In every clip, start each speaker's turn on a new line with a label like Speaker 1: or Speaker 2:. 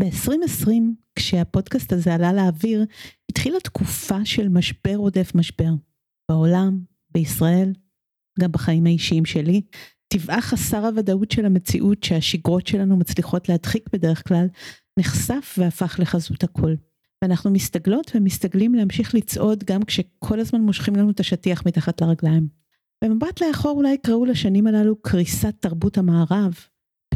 Speaker 1: ב-2020, כשהפודקאסט הזה עלה לאוויר, התחילה תקופה של משבר עודף משבר. בעולם, בישראל, גם בחיים האישיים שלי. טבעה חסר הוודאות של המציאות שהשגרות שלנו מצליחות להדחיק בדרך כלל, נחשף והפך לחזות הכל. ואנחנו מסתגלות ומסתגלים להמשיך לצעוד גם כשכל הזמן מושכים לנו את השטיח מתחת לרגליים. במבט לאחור אולי יקראו לשנים הללו קריסת תרבות המערב,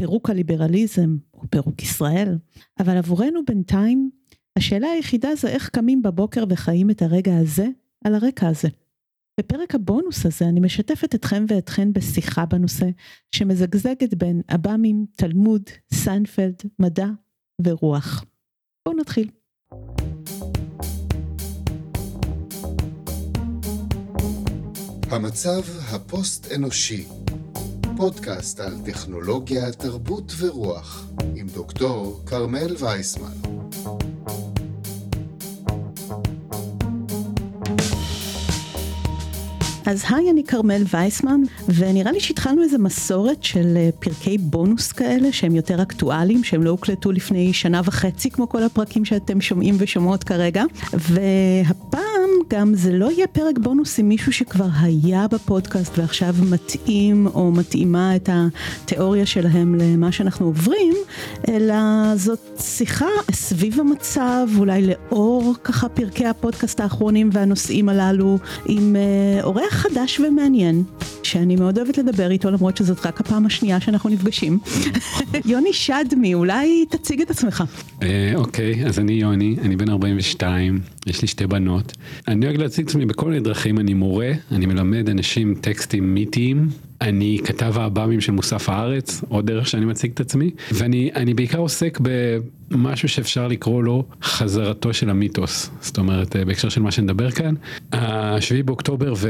Speaker 1: פירוק הליברליזם או פירוק ישראל, אבל עבורנו בינתיים השאלה היחידה זה איך קמים בבוקר וחיים את הרגע הזה על הרקע הזה. בפרק הבונוס הזה אני משתפת אתכם ואתכן בשיחה בנושא שמזגזגת בין עב"מים, תלמוד, סיינפלד, מדע ורוח. בואו נתחיל.
Speaker 2: המצב הפוסט-אנושי פודקאסט על טכנולוגיה, תרבות ורוח עם דוקטור כרמל וייסמן.
Speaker 1: אז היי, אני כרמל וייסמן, ונראה לי שהתחלנו איזה מסורת של אה, פרקי בונוס כאלה, שהם יותר אקטואליים, שהם לא הוקלטו לפני שנה וחצי, כמו כל הפרקים שאתם שומעים ושומעות כרגע, והפעם גם זה לא יהיה פרק בונוס עם מישהו שכבר היה בפודקאסט ועכשיו מתאים או מתאימה את התיאוריה שלהם למה שאנחנו עוברים, אלא זאת שיחה סביב המצב, אולי לאור ככה פרקי הפודקאסט האחרונים והנושאים הללו, עם אה, אורח חדש ומעניין, שאני מאוד אוהבת לדבר איתו למרות שזאת רק הפעם השנייה שאנחנו נפגשים. יוני שדמי, אולי תציג את עצמך.
Speaker 3: אה, אוקיי, אז אני יוני, אני בן 42, יש לי שתי בנות. אני אוהב להציג את עצמי בכל מיני דרכים, אני מורה, אני מלמד אנשים טקסטים מיתיים, אני כתב האב"מים של מוסף הארץ, עוד דרך שאני מציג את עצמי, ואני בעיקר עוסק במשהו שאפשר לקרוא לו חזרתו של המיתוס, זאת אומרת אה, בהקשר של מה שנדבר כאן, השביעי באוקטובר ו...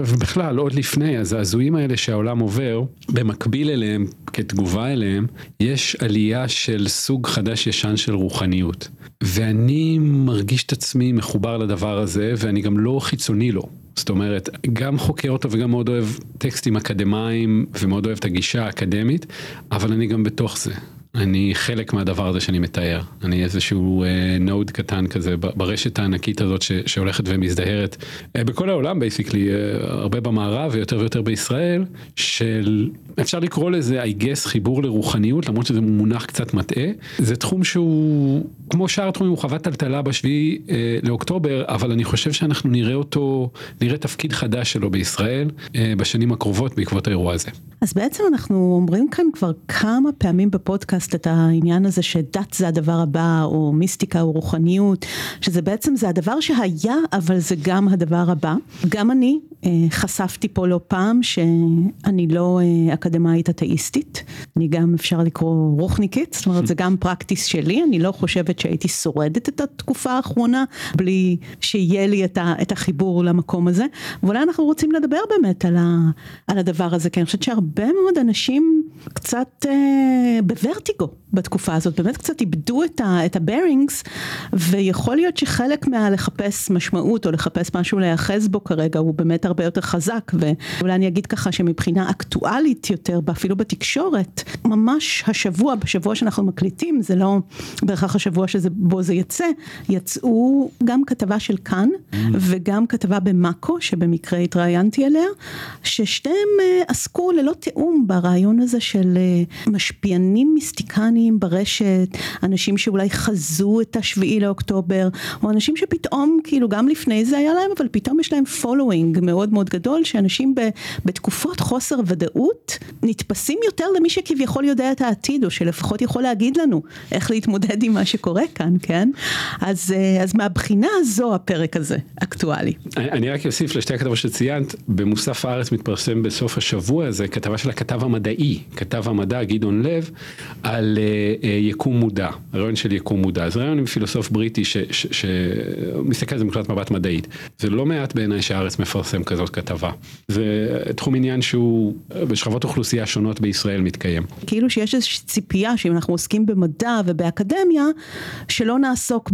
Speaker 3: ובכלל עוד לפני הזעזועים האלה שהעולם עובר, במקביל אליהם, כתגובה אליהם, יש עלייה של סוג חדש ישן של רוחניות, ואני מרגיש את עצמי מחובר לדבר הזה ואני גם לא חיצוני לו. זאת אומרת, גם חוקר אותו וגם מאוד אוהב טקסטים אקדמיים ומאוד אוהב את הגישה האקדמית, אבל אני גם בתוך זה. אני חלק מהדבר הזה שאני מתאר. אני איזשהו node uh, קטן כזה ברשת הענקית הזאת ש, שהולכת ומזדהרת uh, בכל העולם basically, uh, הרבה במערב ויותר ויותר בישראל, של אפשר לקרוא לזה I guess חיבור לרוחניות למרות שזה מונח קצת מטעה. זה תחום שהוא כמו שאר תחומים הוא חוות טלטלה בשביעי uh, לאוקטובר, אבל אני חושב שאנחנו נראה אותו, נראה תפקיד חדש שלו בישראל uh, בשנים הקרובות בעקבות האירוע הזה.
Speaker 1: אז בעצם אנחנו אומרים כאן כבר כמה פעמים בפודקאסט. פודקאסט את העניין הזה שדת זה הדבר הבא, או מיסטיקה או רוחניות, שזה בעצם זה הדבר שהיה, אבל זה גם הדבר הבא. גם אני אה, חשפתי פה לא פעם שאני לא אה, אקדמאית אתאיסטית, אני גם אפשר לקרוא רוחניקית, זאת אומרת זה גם פרקטיס שלי, אני לא חושבת שהייתי שורדת את התקופה האחרונה בלי שיהיה לי את, ה, את החיבור למקום הזה, ואולי אנחנו רוצים לדבר באמת על, ה, על הדבר הזה, כי אני חושבת שהרבה מאוד אנשים קצת אה, בוורטיגו México. בתקופה הזאת, באמת קצת איבדו את, ה, את הברינגס, ויכול להיות שחלק מהלחפש משמעות או לחפש משהו להיאחז בו כרגע הוא באמת הרבה יותר חזק, ואולי אני אגיד ככה שמבחינה אקטואלית יותר, אפילו בתקשורת, ממש השבוע, בשבוע שאנחנו מקליטים, זה לא בהכרח השבוע שבו זה יצא, יצאו גם כתבה של כאן mm. וגם כתבה במאקו, שבמקרה התראיינתי אליה, ששתיהם אה, עסקו ללא תיאום ברעיון הזה של אה, משפיענים מיסטיקניים ברשת, אנשים שאולי חזו את השביעי לאוקטובר, או אנשים שפתאום, כאילו גם לפני זה היה להם, אבל פתאום יש להם following מאוד מאוד גדול, שאנשים ב, בתקופות חוסר ודאות נתפסים יותר למי שכביכול יודע את העתיד, או שלפחות יכול להגיד לנו איך להתמודד עם מה שקורה כאן, כן? אז, אה, אז מהבחינה הזו הפרק הזה אקטואלי.
Speaker 3: אני, אני רק אוסיף לשתי הכתבות שציינת, במוסף הארץ מתפרסם בסוף השבוע הזה כתבה של הכתב המדעי, כתב המדע גדעון לב, על uh, יקום מודע, הרעיון של יקום מודע. זה רעיון עם פילוסוף בריטי שמסתכל על זה מנקודת מבט מדעית. זה לא מעט בעיניי שהארץ מפרסם כזאת כתבה. זה תחום עניין שהוא בשכבות אוכלוסייה שונות בישראל מתקיים.
Speaker 1: כאילו שיש איזושהי ציפייה שאם אנחנו עוסקים במדע ובאקדמיה, שלא נעסוק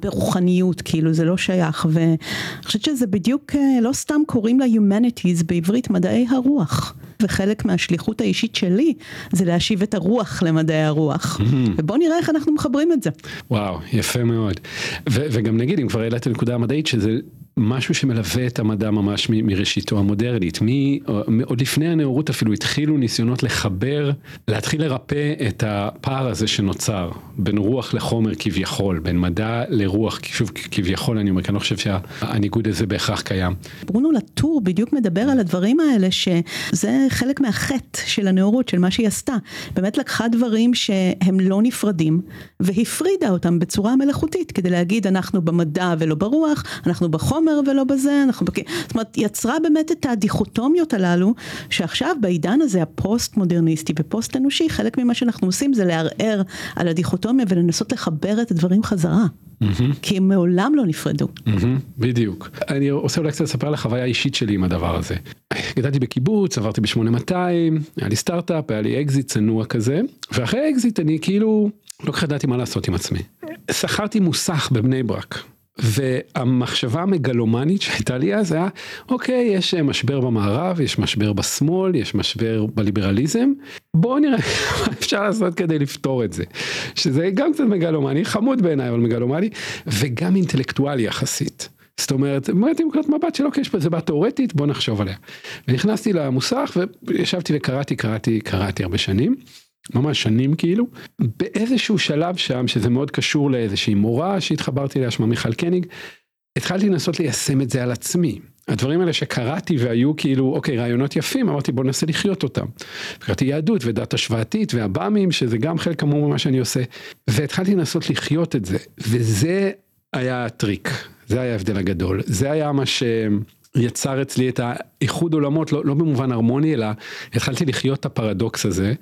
Speaker 1: ברוחניות, כאילו זה לא שייך. ואני חושבת שזה בדיוק, אה, לא סתם קוראים לה Humanities בעברית מדעי הרוח. וחלק מהשליחות האישית שלי זה להשיב את הרוח למדעי הרוח. ובוא נראה איך אנחנו מחברים את זה.
Speaker 3: וואו, יפה מאוד. וגם נגיד, אם כבר העלית נקודה המדעית, שזה משהו שמלווה את המדע ממש מראשיתו המודרנית. מ- עוד לפני הנאורות אפילו התחילו ניסיונות לחבר, להתחיל לרפא את הפער הזה שנוצר בין רוח לחומר כביכול, בין מדע לרוח, שוב כביכול אני אומר, כי אני לא חושב שהניגוד הזה בהכרח קיים.
Speaker 1: ברונו לטור בדיוק מדבר על הדברים האלה, שזה חלק מהחטא של הנאורות, של מה שהיא עשתה. באמת לקחה דברים שהם לא נפרדים, והפרידה אותם בצורה מלאכותית, כדי להגיד אנחנו במדע ולא ברוח, אנחנו בחומר. בחומר ולא בזה, אנחנו. זאת אומרת, יצרה באמת את הדיכוטומיות הללו, שעכשיו בעידן הזה הפוסט מודרניסטי ופוסט אנושי, חלק ממה שאנחנו עושים זה לערער על הדיכוטומיה ולנסות לחבר את הדברים חזרה. Mm-hmm. כי הם מעולם לא נפרדו.
Speaker 3: Mm-hmm, בדיוק. אני רוצה אולי קצת לספר על החוויה האישית שלי עם הדבר הזה. גדלתי בקיבוץ, עברתי ב-8200, היה לי סטארט-אפ, היה לי אקזיט צנוע כזה, ואחרי אקזיט אני כאילו לא כל כך ידעתי מה לעשות עם עצמי. שכרתי מוסך בבני ברק. והמחשבה המגלומנית שהייתה לי אז היה, אוקיי, יש אה, משבר במערב, יש משבר בשמאל, יש משבר בליברליזם, בואו נראה מה אפשר לעשות כדי לפתור את זה. שזה גם קצת מגלומני, חמוד בעיניי, אבל מגלומני, וגם אינטלקטואלי יחסית. זאת אומרת, באמת עם נקודת מבט של אוקיי, יש פה איזה בעיה תאורטית, בוא נחשוב עליה. ונכנסתי למוסך וישבתי וקראתי, קראתי, קראתי הרבה שנים. ממש שנים כאילו, באיזשהו שלב שם, שזה מאוד קשור לאיזושהי מורה שהתחברתי אליה, שמה מיכל קניג, התחלתי לנסות ליישם את זה על עצמי. הדברים האלה שקראתי והיו כאילו, אוקיי, רעיונות יפים, אמרתי בוא ננסה לחיות אותם. קראתי יהדות ודת השוואתית והבאמים, שזה גם חלק אמור ממה שאני עושה, והתחלתי לנסות לחיות את זה, וזה היה הטריק, זה היה ההבדל הגדול, זה היה מה ש... יצר אצלי את האיחוד עולמות, לא, לא במובן הרמוני, אלא התחלתי לחיות את הפרדוקס הזה,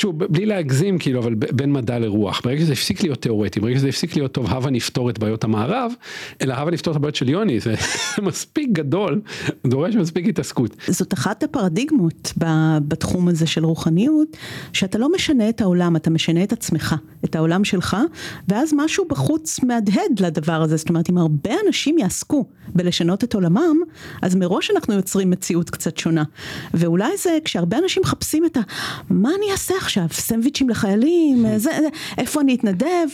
Speaker 3: שוב, בלי להגזים כאילו, אבל בין מדע לרוח, ברגע שזה הפסיק להיות תיאורטי, ברגע שזה הפסיק להיות טוב, הבה נפתור את בעיות המערב, אלא הבה נפתור את הבעיות של יוני, זה מספיק גדול, דורש מספיק התעסקות.
Speaker 1: זאת אחת הפרדיגמות בתחום הזה של רוחניות, שאתה לא משנה את העולם, אתה משנה את עצמך, את העולם שלך, ואז משהו בחוץ מהדהד לדבר הזה, זאת אומרת, אם הרבה אנשים יעסקו בלשנות את עולמם, אז מראש אנחנו יוצרים מציאות קצת שונה. ואולי זה כשהרבה אנשים מחפשים את ה... מה אני אעשה עכשיו? סנדוויצ'ים לחיילים? זה, זה, איפה אני אתנדב?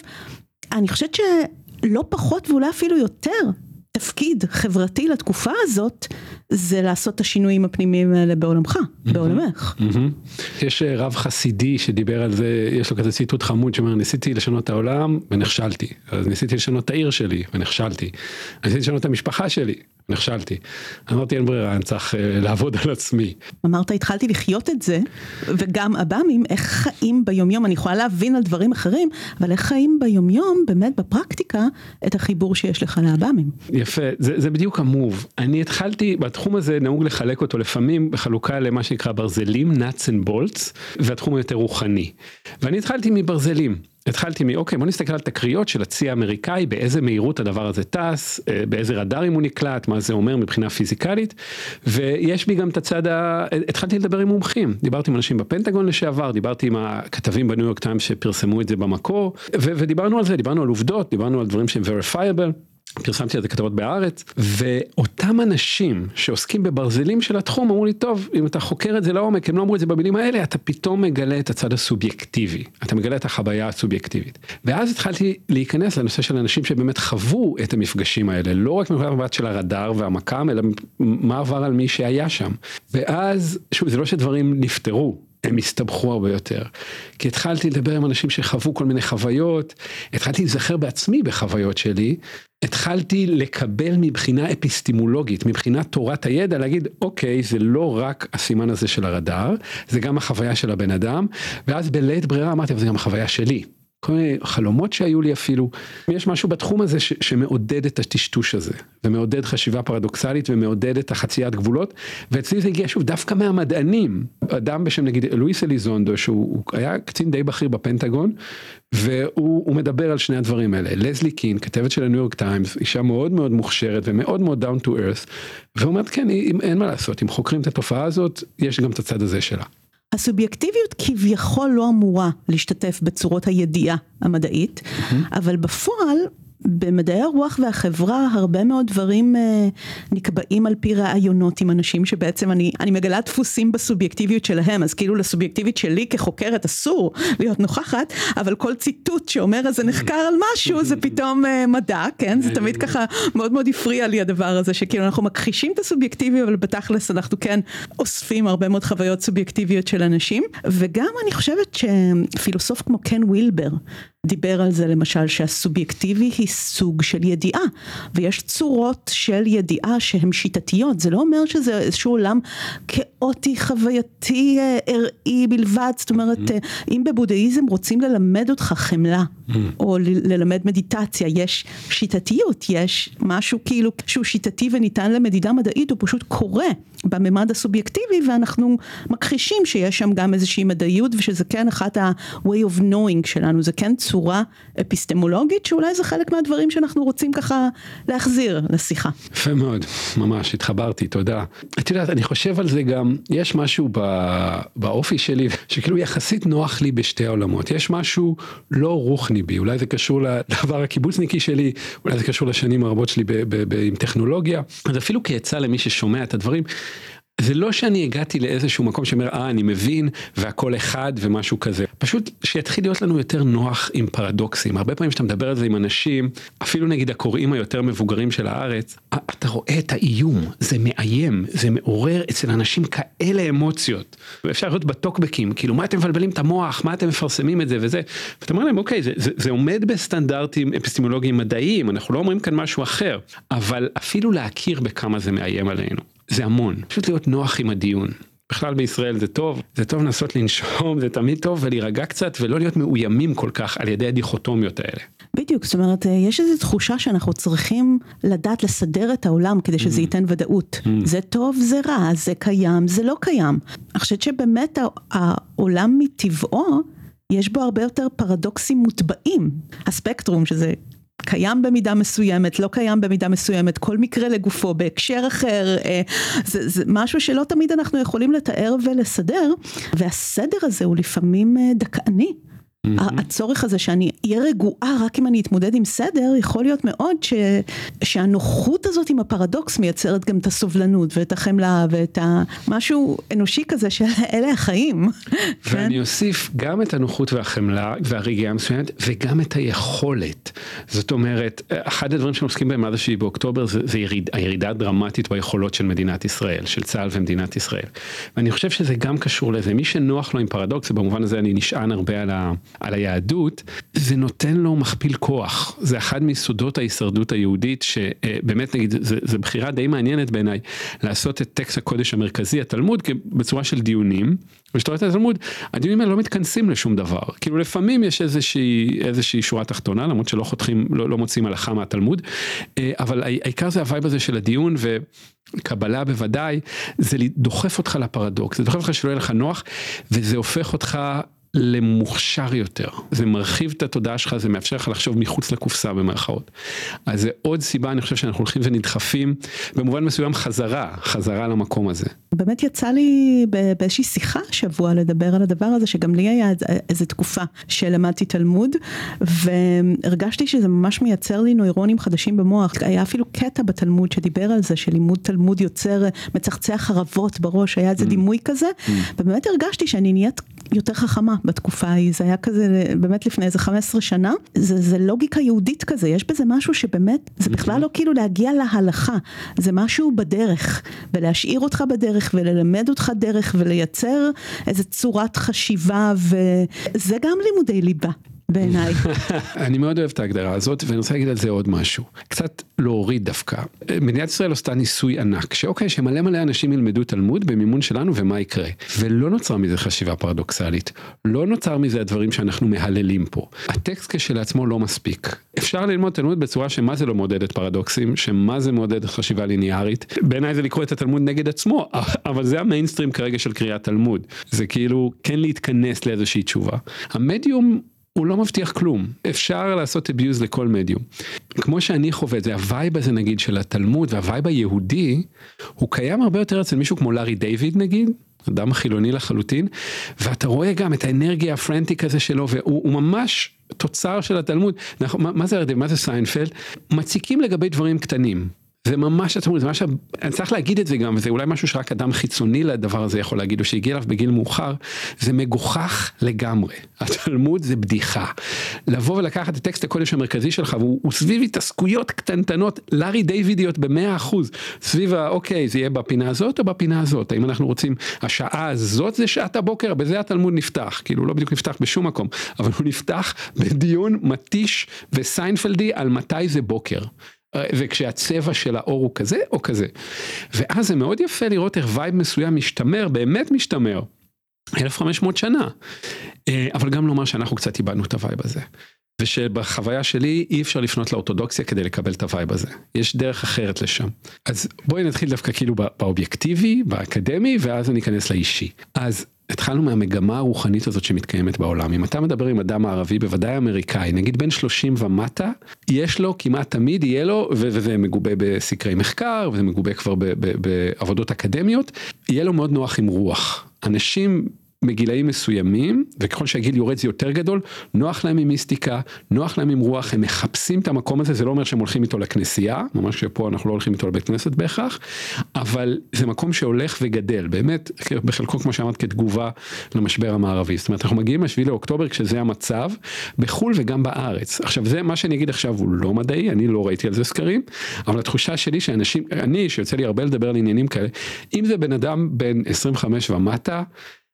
Speaker 1: אני חושבת שלא פחות ואולי אפילו יותר תפקיד חברתי לתקופה הזאת זה לעשות את השינויים הפנימיים האלה בעולמך, בעולמך.
Speaker 3: יש אה, רב חסידי שדיבר על זה, יש לו כזה ציטוט חמוד שאומר ניסיתי לשנות את העולם ונכשלתי, אז ניסיתי לשנות את העיר שלי ונכשלתי, ניסיתי לשנות את המשפחה שלי נכשלתי. אמרתי אין ברירה, אני צריך אה, לעבוד על עצמי.
Speaker 1: אמרת התחלתי לחיות את זה, וגם עב"מים, איך חיים ביומיום, אני יכולה להבין על דברים אחרים, אבל איך חיים ביומיום, באמת בפרקטיקה, את החיבור שיש לך לעב"מים.
Speaker 3: יפה, זה, זה בדיוק המוב. אני התחלתי, בתחום הזה נהוג לחלק אותו לפעמים בחלוקה למה שנקרא ברזלים, nuts and bolts, והתחום היותר רוחני. ואני התחלתי מברזלים. התחלתי מאוקיי בוא נסתכל על תקריות של הצי האמריקאי באיזה מהירות הדבר הזה טס אה, באיזה רדארים הוא נקלט מה זה אומר מבחינה פיזיקלית ויש בי גם את הצד ה... התחלתי לדבר עם מומחים דיברתי עם אנשים בפנטגון לשעבר דיברתי עם הכתבים בניו יורק טיים שפרסמו את זה במקור ו- ודיברנו על זה דיברנו על עובדות דיברנו על דברים שהם verifiable. פרסמתי על זה כתבות בהארץ ואותם אנשים שעוסקים בברזלים של התחום אמרו לי טוב אם אתה חוקר את זה לעומק הם לא אמרו את זה במילים האלה אתה פתאום מגלה את הצד הסובייקטיבי. אתה מגלה את החוויה הסובייקטיבית. ואז התחלתי להיכנס לנושא של אנשים שבאמת חוו את המפגשים האלה לא רק מנקודת מבט של הרדאר והמקם אלא מה עבר על מי שהיה שם. ואז שוב זה לא שדברים נפתרו הם הסתבכו הרבה יותר. כי התחלתי לדבר עם אנשים שחוו כל מיני חוויות, התחלתי להיזכר בעצמי בחוויות שלי, התחלתי לקבל מבחינה אפיסטימולוגית, מבחינת תורת הידע, להגיד אוקיי זה לא רק הסימן הזה של הרדאר, זה גם החוויה של הבן אדם, ואז בלית ברירה אמרתי אבל זה גם החוויה שלי. כל מיני חלומות שהיו לי אפילו, יש משהו בתחום הזה שמעודד את הטשטוש הזה, ומעודד חשיבה פרדוקסלית ומעודד את החציית גבולות, ואצלי זה הגיע שוב דווקא מהמדענים, אדם בשם נגיד לואיס אליזונדו שהוא היה קצין די בכיר בפנטגון, והוא מדבר על שני הדברים האלה, לזלי קין, כתבת של הניו יורק טיימס, אישה מאוד מאוד מוכשרת ומאוד מאוד down to earth, ואומרת כן, אין מה לעשות, אם חוקרים את התופעה הזאת, יש גם את הצד הזה שלה.
Speaker 1: הסובייקטיביות כביכול לא אמורה להשתתף בצורות הידיעה המדעית, mm-hmm. אבל בפועל במדעי הרוח והחברה הרבה מאוד דברים אה, נקבעים על פי ראיונות עם אנשים שבעצם אני, אני מגלה דפוסים בסובייקטיביות שלהם, אז כאילו לסובייקטיבית שלי כחוקרת אסור להיות נוכחת, אבל כל ציטוט שאומר איזה נחקר על משהו זה פתאום אה, מדע, כן? זה תמיד ככה מאוד מאוד הפריע לי הדבר הזה, שכאילו אנחנו מכחישים את הסובייקטיבי, אבל בתכלס אנחנו כן אוספים הרבה מאוד חוויות סובייקטיביות של אנשים, וגם אני חושבת שפילוסוף כמו קן ווילבר, דיבר על זה למשל שהסובייקטיבי היא סוג של ידיעה ויש צורות של ידיעה שהן שיטתיות זה לא אומר שזה איזשהו עולם כאוטי חווייתי ארעי בלבד זאת אומרת mm. אם בבודהיזם רוצים ללמד אותך חמלה mm. או ללמד מדיטציה יש שיטתיות יש משהו כאילו שהוא שיטתי וניתן למדידה מדעית הוא פשוט קורה בממד הסובייקטיבי ואנחנו מכחישים שיש שם גם איזושהי מדעיות ושזה כן אחת ה-way of knowing שלנו זה כן צורה אפיסטמולוגית שאולי זה חלק מהדברים שאנחנו רוצים ככה להחזיר לשיחה.
Speaker 3: יפה מאוד, ממש התחברתי, תודה. את יודעת, אני חושב על זה גם, יש משהו באופי שלי שכאילו יחסית נוח לי בשתי העולמות, יש משהו לא רוחני בי, אולי זה קשור לדבר הקיבוצניקי שלי, אולי זה קשור לשנים הרבות שלי עם טכנולוגיה, אז אפילו כעצה למי ששומע את הדברים, זה לא שאני הגעתי לאיזשהו מקום שאומר אה אני מבין והכל אחד ומשהו כזה. פשוט שיתחיל להיות לנו יותר נוח עם פרדוקסים. הרבה פעמים כשאתה מדבר על זה עם אנשים אפילו נגיד הקוראים היותר מבוגרים של הארץ אתה רואה את האיום זה מאיים זה מעורר אצל אנשים כאלה אמוציות ואפשר לראות בטוקבקים כאילו מה אתם מבלבלים את המוח? מה אתם מפרסמים את זה? וזה. ואתה אומר להם אוקיי זה, זה, זה עומד בסטנדרטים אפיסטמולוגיים מדעיים אנחנו לא אומרים כאן משהו אחר אבל אפילו להכיר בכמה זה מאיים עלינו. זה המון, פשוט להיות נוח עם הדיון. בכלל בישראל זה טוב, זה טוב לנסות לנשום, זה תמיד טוב ולהירגע קצת ולא להיות מאוימים כל כך על ידי הדיכוטומיות האלה.
Speaker 1: בדיוק, זאת אומרת, יש איזו תחושה שאנחנו צריכים לדעת לסדר את העולם כדי שזה mm. ייתן ודאות. Mm. זה טוב, זה רע, זה קיים, זה לא קיים. אני חושבת שבאמת העולם מטבעו, יש בו הרבה יותר פרדוקסים מוטבעים. הספקטרום, שזה קיים במידה מסוימת, לא קיים במידה מסוימת, כל מקרה לגופו בהקשר אחר, אה, זה, זה משהו שלא תמיד אנחנו יכולים לתאר ולסדר, והסדר הזה הוא לפעמים אה, דכאני. Mm-hmm. הצורך הזה שאני אהיה רגועה רק אם אני אתמודד עם סדר, יכול להיות מאוד ש, שהנוחות הזאת עם הפרדוקס מייצרת גם את הסובלנות ואת החמלה ואת המשהו אנושי כזה שאלה החיים.
Speaker 3: ואני כן? אוסיף גם את הנוחות והחמלה והרגיעה המסוימת וגם את היכולת. זאת אומרת, אחד הדברים שאנחנו עוסקים בהם מאז השביעי באוקטובר זה, זה יריד, הירידה הדרמטית ביכולות של מדינת ישראל, של צה"ל ומדינת ישראל. ואני חושב שזה גם קשור לזה, מי שנוח לו עם פרדוקס, ובמובן הזה אני נשען הרבה על ה... על היהדות, זה נותן לו מכפיל כוח. זה אחד מיסודות ההישרדות היהודית, שבאמת נגיד, זו בחירה די מעניינת בעיניי, לעשות את טקסט הקודש המרכזי, התלמוד, בצורה של דיונים. וכשאתה רואה את התלמוד, הדיונים האלה לא מתכנסים לשום דבר. כאילו לפעמים יש איזושהי, איזושהי שורה תחתונה, למרות שלא חותכים, לא, לא מוצאים הלכה מהתלמוד, אה, אבל העיקר זה ה vibe הזה של הדיון, וקבלה בוודאי, זה דוחף אותך לפרדוקס, זה דוחף אותך שלא יהיה לך נוח, וזה הופך אותך למוכשר יותר, זה מרחיב את התודעה שלך, זה מאפשר לך לחשוב מחוץ לקופסה במרכאות. אז זה עוד סיבה, אני חושב שאנחנו הולכים ונדחפים, במובן מסוים חזרה, חזרה למקום הזה.
Speaker 1: באמת יצא לי באיזושהי שיחה השבוע לדבר על הדבר הזה, שגם לי היה איזו תקופה שלמדתי תלמוד, והרגשתי שזה ממש מייצר לי נוירונים חדשים במוח. היה אפילו קטע בתלמוד שדיבר על זה, שלימוד תלמוד יוצר מצחצח חרבות בראש, היה איזה mm. דימוי כזה, mm. ובאמת הרגשתי שאני נהיית יותר חכמה בתקופה ההיא, זה היה כזה באמת לפני איזה 15 שנה, זה, זה לוגיקה יהודית כזה, יש בזה משהו שבאמת, זה בכלל לא כאילו להגיע להלכה, זה משהו בדרך, ולהשאיר אותך בדרך וללמד אותך דרך ולייצר איזה צורת חשיבה וזה גם לימודי ליבה. בעיניי.
Speaker 3: אני מאוד אוהב את ההגדרה הזאת ואני רוצה להגיד על זה עוד משהו. קצת להוריד דווקא. מדינת ישראל עשתה ניסוי ענק שאוקיי שמלא מלא אנשים ילמדו תלמוד במימון שלנו ומה יקרה. ולא נוצרה מזה חשיבה פרדוקסלית. לא נוצר מזה הדברים שאנחנו מהללים פה. הטקסט כשלעצמו לא מספיק. אפשר ללמוד תלמוד בצורה שמה זה לא מעודדת פרדוקסים, שמה זה מעודד חשיבה ליניארית. בעיניי זה לקרוא את התלמוד נגד עצמו, אבל זה המיינסטרים כרגע של קריאת תלמוד. זה כאילו כן להתכנס לאיזושהי תשובה. המדיום הוא לא מבטיח כלום, אפשר לעשות abuse לכל מדיום. כמו שאני חווה את זה, ה vibe הזה נגיד של התלמוד וה vibe היהודי, הוא קיים הרבה יותר אצל מישהו כמו לארי דיוויד נגיד, אדם חילוני לחלוטין, ואתה רואה גם את האנרגיה ה frantic הזה שלו, והוא ממש תוצר של התלמוד. מה, מה זה, מה זה סיינפלד? מציקים לגבי דברים קטנים. זה ממש התלמוד, זה ממש, אני צריך להגיד את זה גם, וזה אולי משהו שרק אדם חיצוני לדבר הזה יכול להגיד, או שהגיע אליו בגיל מאוחר, זה מגוחך לגמרי. התלמוד זה בדיחה. לבוא ולקחת את טקסט הקודש המרכזי שלך, והוא סביב התעסקויות קטנטנות, לארי דיווידיות במאה אחוז, סביב האוקיי, זה יהיה בפינה הזאת או בפינה הזאת, האם אנחנו רוצים, השעה הזאת זה שעת הבוקר, בזה התלמוד נפתח, כאילו לא בדיוק נפתח בשום מקום, אבל הוא נפתח בדיון מתיש וסיינפלדי על מתי זה בוקר. וכשהצבע של האור הוא כזה או כזה. ואז זה מאוד יפה לראות איך vibe מסוים משתמר, באמת משתמר. 1500 שנה. אה, אבל גם לומר שאנחנו קצת איבדנו את ה vibe הזה. ושבחוויה שלי אי אפשר לפנות לאורתודוקסיה כדי לקבל את ה vibe הזה. יש דרך אחרת לשם. אז בואי נתחיל דווקא כאילו באובייקטיבי, באקדמי, ואז אני אכנס לאישי. אז התחלנו מהמגמה הרוחנית הזאת שמתקיימת בעולם. אם אתה מדבר עם אדם מערבי, בוודאי אמריקאי, נגיד בן 30 ומטה, יש לו כמעט תמיד, יהיה לו, וזה מגובה בסקרי מחקר, וזה מגובה כבר בעבודות אקדמיות, יהיה לו מאוד נוח עם רוח. אנשים מגילאים מסוימים, וככל שהגיל יורד זה יותר גדול, נוח להם עם מיסטיקה, נוח להם עם רוח, הם מחפשים את המקום הזה, זה לא אומר שהם הולכים איתו לכנסייה, ממש שפה אנחנו לא הולכים איתו לבית כנסת בהכרח, אבל זה מקום שהולך וגדל, באמת, בחלקו כמו שאמרת כתגובה למשבר המערבי, זאת אומרת אנחנו מגיעים לשביעי לאוקטובר כשזה המצב, בחו"ל וגם בארץ. עכשיו זה מה שאני אגיד עכשיו הוא לא מדעי, אני לא ראיתי על זה סקרים, אבל התחושה שלי שאנשים, אני שיוצא לי הרבה לדבר על עניינים כאלה, אם זה בן אדם בן 25 ומטה,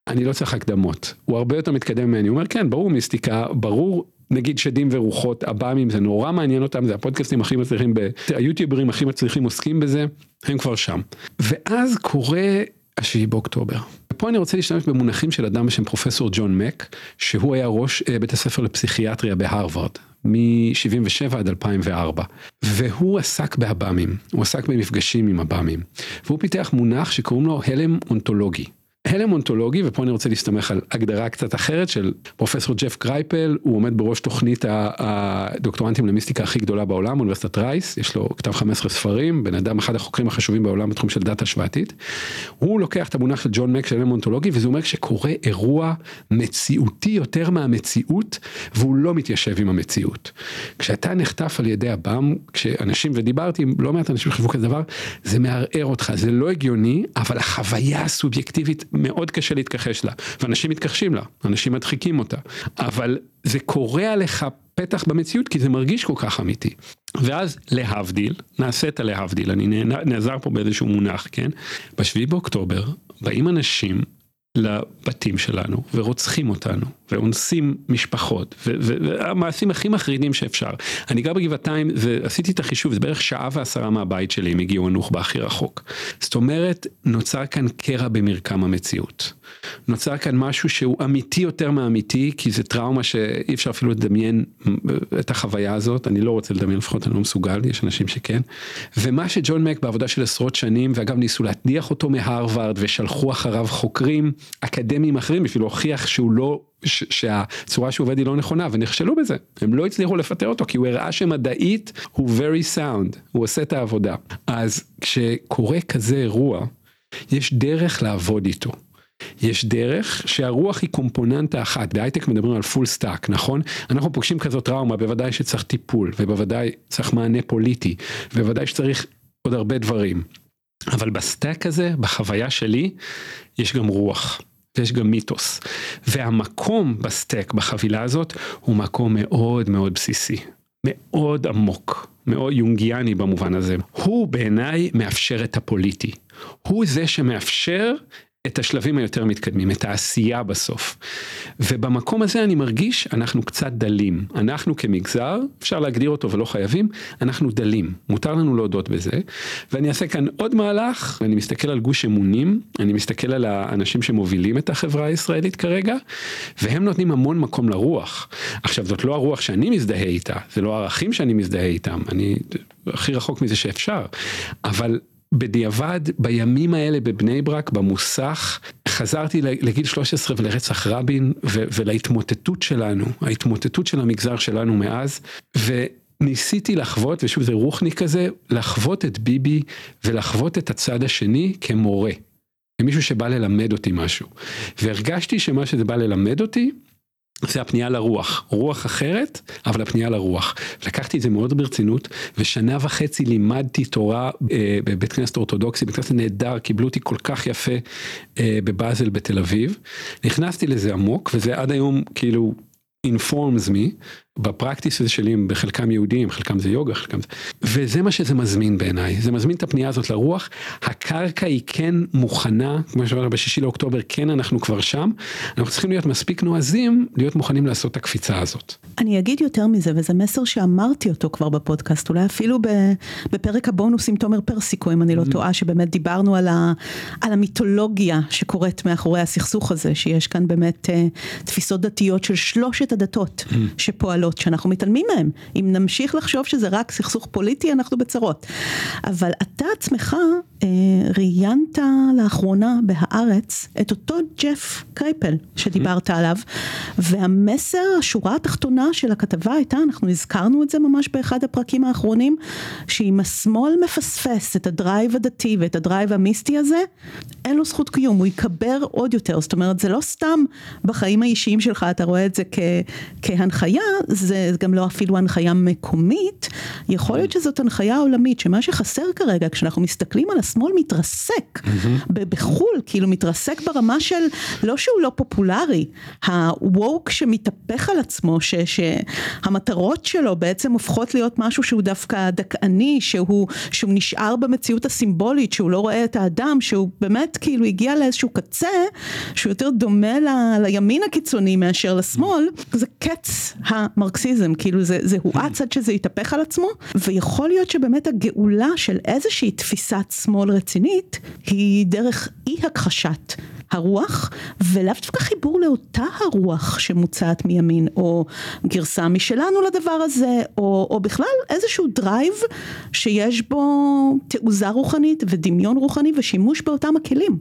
Speaker 3: אני לא צריך הקדמות, הוא הרבה יותר מתקדם ממני, הוא אומר כן ברור מיסטיקה, ברור נגיד שדים ורוחות, עב"מים זה נורא מעניין אותם, זה הפודקאסטים הכי מצליחים, היוטיוברים הכי מצליחים עוסקים בזה, הם כבר שם. ואז קורה השביעי באוקטובר. פה אני רוצה להשתמש במונחים של אדם בשם פרופסור ג'ון מק, שהוא היה ראש אה, בית הספר לפסיכיאטריה בהרווארד. מ-77 עד 2004, והוא עסק בעב"מים, הוא עסק במפגשים עם עב"מים, והוא פיתח מונח שקוראים לו הלם אונטולוגי. הלם אונטולוגי, ופה אני רוצה להסתמך על הגדרה קצת אחרת של פרופסור ג'ף קרייפל, הוא עומד בראש תוכנית הדוקטורנטים למיסטיקה הכי גדולה בעולם, אוניברסיטת רייס, יש לו כתב 15 ספרים, בן אדם אחד החוקרים החשובים בעולם בתחום של דת השוואתית. הוא לוקח את המונח של ג'ון מק של הלם אונתולוגי, וזה אומר שקורה אירוע מציאותי יותר מהמציאות, והוא לא מתיישב עם המציאות. כשאתה נחטף על ידי הבם, כשאנשים, ודיברתי עם לא מעט אנשים שחשבו כזה דבר, זה מערער אותך, זה לא הגיוני, אבל החוויה מאוד קשה להתכחש לה, ואנשים מתכחשים לה, אנשים מדחיקים אותה, אבל זה קורע לך פתח במציאות כי זה מרגיש כל כך אמיתי. ואז להבדיל, נעשה את הלהבדיל, אני נעזר פה באיזשהו מונח, כן? בשביעי באוקטובר באים אנשים לבתים שלנו ורוצחים אותנו ואונסים משפחות והמעשים הכי מחרידים שאפשר. אני גר בגבעתיים ועשיתי את החישוב זה בערך שעה ועשרה מהבית שלי אם הגיעו הנוח'בה הכי רחוק. זאת אומרת נוצר כאן קרע במרקם המציאות. נוצר כאן משהו שהוא אמיתי יותר מאמיתי כי זה טראומה שאי אפשר אפילו לדמיין את החוויה הזאת אני לא רוצה לדמיין לפחות אני לא מסוגל יש אנשים שכן. ומה שג'ון מק בעבודה של עשרות שנים ואגב ניסו להדיח אותו מהרווארד ושלחו אחריו חוקרים אקדמיים אחרים בשביל להוכיח שהוא לא שהצורה שהוא עובד היא לא נכונה ונכשלו בזה הם לא הצליחו לפטר אותו כי הוא הראה שמדעית הוא very sound הוא עושה את העבודה אז כשקורה כזה אירוע יש דרך לעבוד איתו. יש דרך שהרוח היא קומפוננטה אחת, בהייטק מדברים על full stack, נכון? אנחנו פוגשים כזאת טראומה, בוודאי שצריך טיפול, ובוודאי צריך מענה פוליטי, ובוודאי שצריך עוד הרבה דברים. אבל ב stack הזה, בחוויה שלי, יש גם רוח. ויש גם מיתוס. והמקום ב stack, בחבילה הזאת, הוא מקום מאוד מאוד בסיסי. מאוד עמוק, מאוד יונגיאני במובן הזה. הוא בעיניי מאפשר את הפוליטי. הוא זה שמאפשר את השלבים היותר מתקדמים, את העשייה בסוף. ובמקום הזה אני מרגיש אנחנו קצת דלים. אנחנו כמגזר, אפשר להגדיר אותו ולא חייבים, אנחנו דלים. מותר לנו להודות בזה. ואני אעשה כאן עוד מהלך, אני מסתכל על גוש אמונים, אני מסתכל על האנשים שמובילים את החברה הישראלית כרגע, והם נותנים המון מקום לרוח. עכשיו זאת לא הרוח שאני מזדהה איתה, זה לא הערכים שאני מזדהה איתם, אני הכי רחוק מזה שאפשר. אבל בדיעבד בימים האלה בבני ברק במוסך חזרתי לגיל 13 ולרצח רבין ולהתמוטטות שלנו ההתמוטטות של המגזר שלנו מאז וניסיתי לחוות ושוב זה רוחניק כזה לחוות את ביבי ולחוות את הצד השני כמורה. למישהו שבא ללמד אותי משהו. והרגשתי שמה שזה בא ללמד אותי, זה הפנייה לרוח, רוח אחרת, אבל הפנייה לרוח. לקחתי את זה מאוד ברצינות, ושנה וחצי לימדתי תורה אה, בבית כנסת אורתודוקסי, בית כנסת נהדר, קיבלו אותי כל כך יפה אה, בבאזל בתל אביב. נכנסתי לזה עמוק, וזה עד היום כאילו informs me בפרקטיס שלי הם בחלקם יהודים, חלקם זה יוגה, חלקם זה... וזה מה שזה מזמין בעיניי, זה מזמין את הפנייה הזאת לרוח, הקרקע היא כן מוכנה, כמו שאמרנו בשישי לאוקטובר, כן אנחנו כבר שם, אנחנו צריכים להיות מספיק נועזים, להיות מוכנים לעשות את הקפיצה הזאת.
Speaker 1: אני אגיד יותר מזה, וזה מסר שאמרתי אותו כבר בפודקאסט, אולי אפילו בפרק הבונוס עם תומר פרסיקו, אם אני לא mm-hmm. טועה, שבאמת דיברנו על, ה, על המיתולוגיה שקורית מאחורי הסכסוך הזה, שיש כאן באמת אה, תפיסות דתיות של שלושת הדתות mm-hmm. שפועלות. שאלות שאנחנו מתעלמים מהן. אם נמשיך לחשוב שזה רק סכסוך פוליטי, אנחנו בצרות. אבל אתה עצמך אה, ראיינת לאחרונה בהארץ את אותו ג'ף קרייפל שדיברת עליו, והמסר, השורה התחתונה של הכתבה הייתה, אנחנו הזכרנו את זה ממש באחד הפרקים האחרונים, שאם השמאל מפספס את ה drive הדתי ואת ה drive המיסטי הזה, אין לו זכות קיום, הוא יקבר עוד יותר. זאת אומרת, זה לא סתם בחיים האישיים שלך, אתה רואה את זה כ, כהנחיה, זה גם לא אפילו הנחיה מקומית, יכול להיות שזאת הנחיה עולמית, שמה שחסר כרגע, כשאנחנו מסתכלים על השמאל מתרסק. בחו"ל, כאילו מתרסק ברמה של, לא שהוא לא פופולרי, הווק שמתהפך על עצמו, ש, שהמטרות שלו בעצם הופכות להיות משהו שהוא דווקא דכאני, שהוא, שהוא נשאר במציאות הסימבולית, שהוא לא רואה את האדם, שהוא באמת כאילו הגיע לאיזשהו קצה, שהוא יותר דומה ל, לימין הקיצוני מאשר לשמאל, זה קץ המרקסיזם, כאילו זה, זה הואץ עד שזה יתהפך על עצמו, ויכול להיות שבאמת הגאולה של איזושהי תפיסת שמאל רצינית היא דרך אי הכחשת הרוח, ולאו דווקא חיבור לאותה הרוח שמוצעת מימין, או גרסה משלנו לדבר הזה, או, או בכלל איזשהו drive שיש בו תעוזה רוחנית ודמיון רוחני ושימוש באותם הכלים.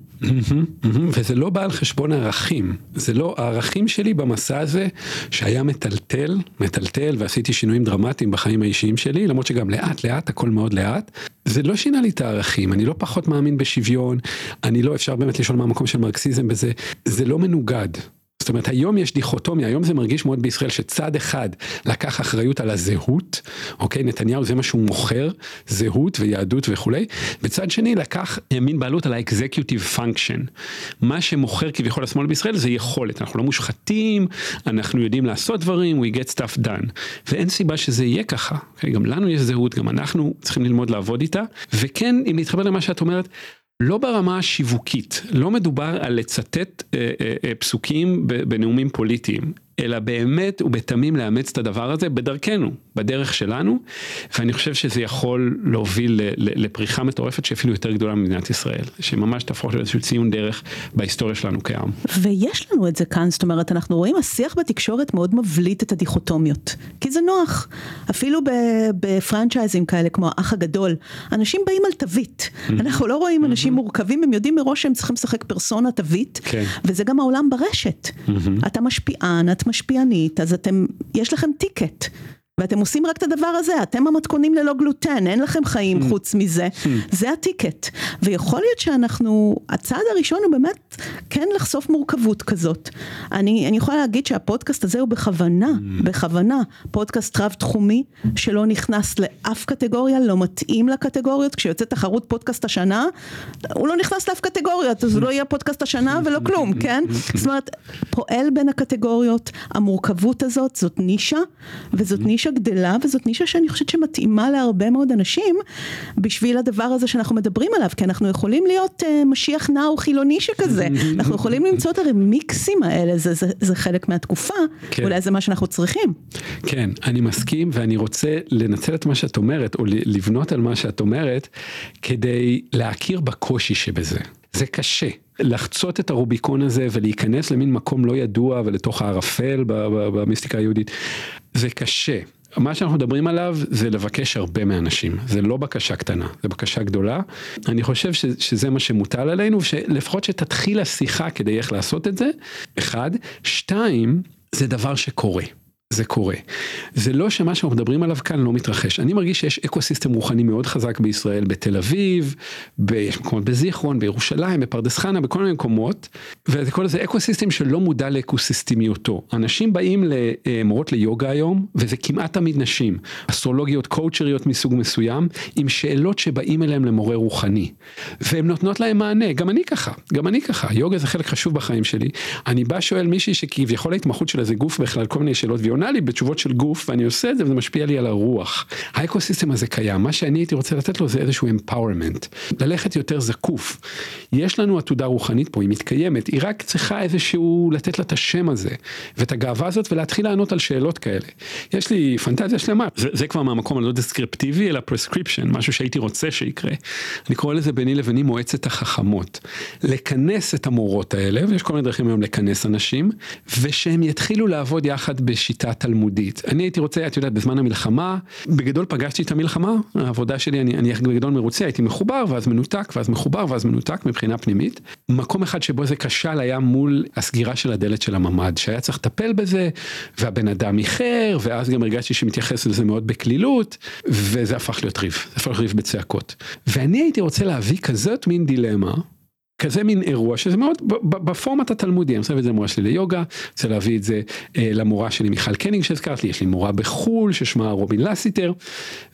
Speaker 3: וזה לא בא על חשבון ערכים, זה לא, הערכים שלי במסע הזה, שהיה מטלטל, מטלטל, ועשיתי שינויים דרמטיים בחיים האישיים שלי, למרות שגם לאט לאט, הכל מאוד לאט, זה לא שינה לי את הערכים, אני לא פחות מאמין בשוויון, אני לא, אפשר באמת לשאול מה המקום של מרקסיזם בזה, זה לא מנוגד. זאת אומרת היום יש דיכוטומיה, היום זה מרגיש מאוד בישראל שצד אחד לקח אחריות על הזהות, אוקיי, נתניהו זה מה שהוא מוכר, זהות ויהדות וכולי, בצד שני לקח ימין בעלות על ה-executive function. מה שמוכר כביכול השמאל בישראל זה יכולת, אנחנו לא מושחתים, אנחנו יודעים לעשות דברים, we get stuff done, ואין סיבה שזה יהיה ככה, אוקיי? גם לנו יש זהות, גם אנחנו צריכים ללמוד לעבוד איתה, וכן, אם להתחבר למה שאת אומרת, לא ברמה השיווקית, לא מדובר על לצטט אה, אה, אה, פסוקים בנאומים פוליטיים, אלא באמת ובתמים לאמץ את הדבר הזה בדרכנו, בדרך שלנו, ואני חושב שזה יכול להוביל לפריחה מטורפת שאפילו יותר גדולה ממדינת ישראל, שממש תהפוך לאיזשהו ציון דרך בהיסטוריה שלנו כעם.
Speaker 1: ויש לנו את זה כאן, זאת אומרת, אנחנו רואים השיח בתקשורת מאוד מבליט את הדיכוטומיות, כי זה נוח, אפילו בפרנצ'ייזים כאלה כמו האח הגדול, אנשים באים על תווית, אנחנו לא רואים אנשים מורכבים, הם יודעים מראש שהם צריכים לשחק פרסונה תווית, כן. וזה גם העולם ברשת, אתה משפיען, את משפיענית, אז אתם, יש לכם טיקט. ואתם עושים רק את הדבר הזה, אתם המתכונים ללא גלוטן, אין לכם חיים hmm. חוץ מזה, hmm. זה הטיקט. ויכול להיות שאנחנו, הצעד הראשון הוא באמת כן לחשוף מורכבות כזאת. אני, אני יכולה להגיד שהפודקאסט הזה הוא בכוונה, hmm. בכוונה, פודקאסט רב תחומי, שלא נכנס לאף קטגוריה, לא מתאים לקטגוריות, כשיוצאת תחרות פודקאסט השנה, הוא לא נכנס לאף קטגוריות, אז הוא לא יהיה פודקאסט השנה ולא כלום, כן? זאת אומרת, פועל בין הקטגוריות, המורכבות הזאת, זאת נישה, וזאת נישה נישה גדלה וזאת נישה שאני חושבת שמתאימה להרבה מאוד אנשים בשביל הדבר הזה שאנחנו מדברים עליו כי אנחנו יכולים להיות uh, משיח נאו חילוני שכזה אנחנו יכולים למצוא את הרמיקסים האלה זה, זה, זה חלק מהתקופה כן. אולי זה מה שאנחנו צריכים.
Speaker 3: כן אני מסכים ואני רוצה לנצל את מה שאת אומרת או לבנות על מה שאת אומרת כדי להכיר בקושי שבזה זה קשה. לחצות את הרוביקון הזה ולהיכנס למין מקום לא ידוע ולתוך הערפל במיסטיקה היהודית זה קשה מה שאנחנו מדברים עליו זה לבקש הרבה מאנשים, זה לא בקשה קטנה, זה בקשה גדולה. אני חושב ש, שזה מה שמוטל עלינו, שלפחות שתתחיל השיחה כדי איך לעשות את זה, אחד. שתיים, זה דבר שקורה. זה קורה. זה לא שמה שאנחנו מדברים עליו כאן לא מתרחש. אני מרגיש שיש אקו סיסטם רוחני מאוד חזק בישראל, בתל אביב, יש מקומות בזיכרון, בירושלים, בפרדס חנה, בכל מיני מקומות, וזה כל זה ecosystem שלא מודע לאקוסיסטמיותו. אנשים באים למורות ליוגה היום, וזה כמעט תמיד נשים, אסטרולוגיות, קואוצ'ריות מסוג מסוים, עם שאלות שבאים אליהם למורה רוחני. והן נותנות להם מענה, גם אני ככה, גם אני ככה, יוגה זה חלק חשוב בחיים שלי. אני בא שואל מישהי שכביכול ההתמחות שלה זה גוף בכלל, כל מיני שאלות, עונה לי בתשובות של גוף ואני עושה את זה וזה משפיע לי על הרוח. ה ecosystem הזה קיים, מה שאני הייתי רוצה לתת לו זה איזשהו empowerment, ללכת יותר זקוף. יש לנו עתודה רוחנית פה, היא מתקיימת, היא רק צריכה איזשהו לתת לה את השם הזה ואת הגאווה הזאת ולהתחיל לענות על שאלות כאלה. יש לי פנטזיה שלמה, זה, זה כבר מהמקום הלא דסקריפטיבי אלא prescription, משהו שהייתי רוצה שיקרה. אני קורא לזה ביני לביני מועצת החכמות. לכנס את המורות האלה, ויש כל מיני דרכים היום לכנס אנשים, ושהם יתחילו לעבוד יחד בשיטה תלמודית. אני הייתי רוצה, את יודעת, בזמן המלחמה, בגדול פגשתי את המלחמה, העבודה שלי, אני, אני בגדול מרוצה, הייתי מחובר ואז מנותק ואז מחובר ואז מנותק מבחינה פנימית. מקום אחד שבו זה כשל היה מול הסגירה של הדלת של הממ"ד, שהיה צריך לטפל בזה, והבן אדם איחר, ואז גם הרגשתי שמתייחס לזה מאוד בקלילות, וזה הפך להיות ריב, זה הפך להיות ריב בצעקות. ואני הייתי רוצה להביא כזאת מין דילמה. כזה מין אירוע שזה מאוד בפורמט התלמודי, אני להביא את זה למורה שלי ליוגה, רוצה להביא את זה אה, למורה שלי מיכל קנינג שהזכרת לי, יש לי מורה בחו"ל ששמה רובין לסיטר,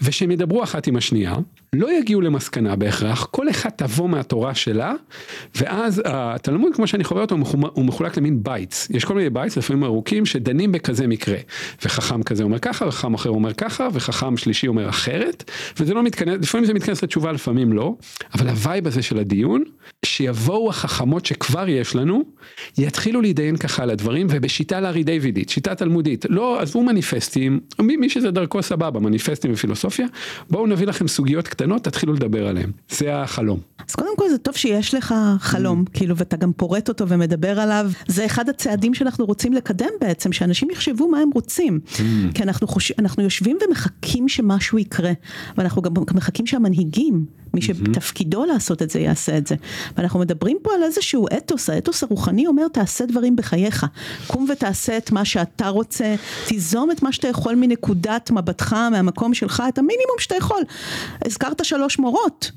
Speaker 3: ושהם ידברו אחת עם השנייה, לא יגיעו למסקנה בהכרח, כל אחד תבוא מהתורה שלה, ואז התלמוד כמו שאני חווה אותו הוא מחולק למין bites, יש כל מיני bites לפעמים ארוכים שדנים בכזה מקרה, וחכם כזה אומר ככה, וחכם אחר אומר ככה, וחכם שלישי אומר אחרת, וזה לא מתכנס, לפעמים זה מתכנס לתשובה לפעמים לא, אבל ה vibe הזה של הדיון, שיבואו החכמות שכבר יש לנו, יתחילו להתדיין ככה על הדברים ובשיטה לארי דיווידית, שיטה תלמודית, לא עזבו מניפסטים, מי, מי שזה דרכו סבבה, מניפסטים ופילוסופיה, בואו נביא לכם סוגיות קטנות, תתחילו לדבר עליהם, זה החלום.
Speaker 1: אז קודם כל זה טוב שיש לך חלום, mm. כאילו, ואתה גם פורט אותו ומדבר עליו, זה אחד הצעדים שאנחנו רוצים לקדם בעצם, שאנשים יחשבו מה הם רוצים, mm. כי אנחנו, חוש... אנחנו יושבים ומחכים שמשהו יקרה, ואנחנו גם מחכים שהמנהיגים, מי שתפקידו לעשות את זה יעשה את זה. ואנחנו מדברים פה על איזשהו אתוס, האתוס הרוחני אומר תעשה דברים בחייך, קום ותעשה את מה שאתה רוצה, תיזום את מה שאתה יכול מנקודת מבטך, מהמקום שלך, את המינימום שאתה יכול. הזכרת שלוש מורות,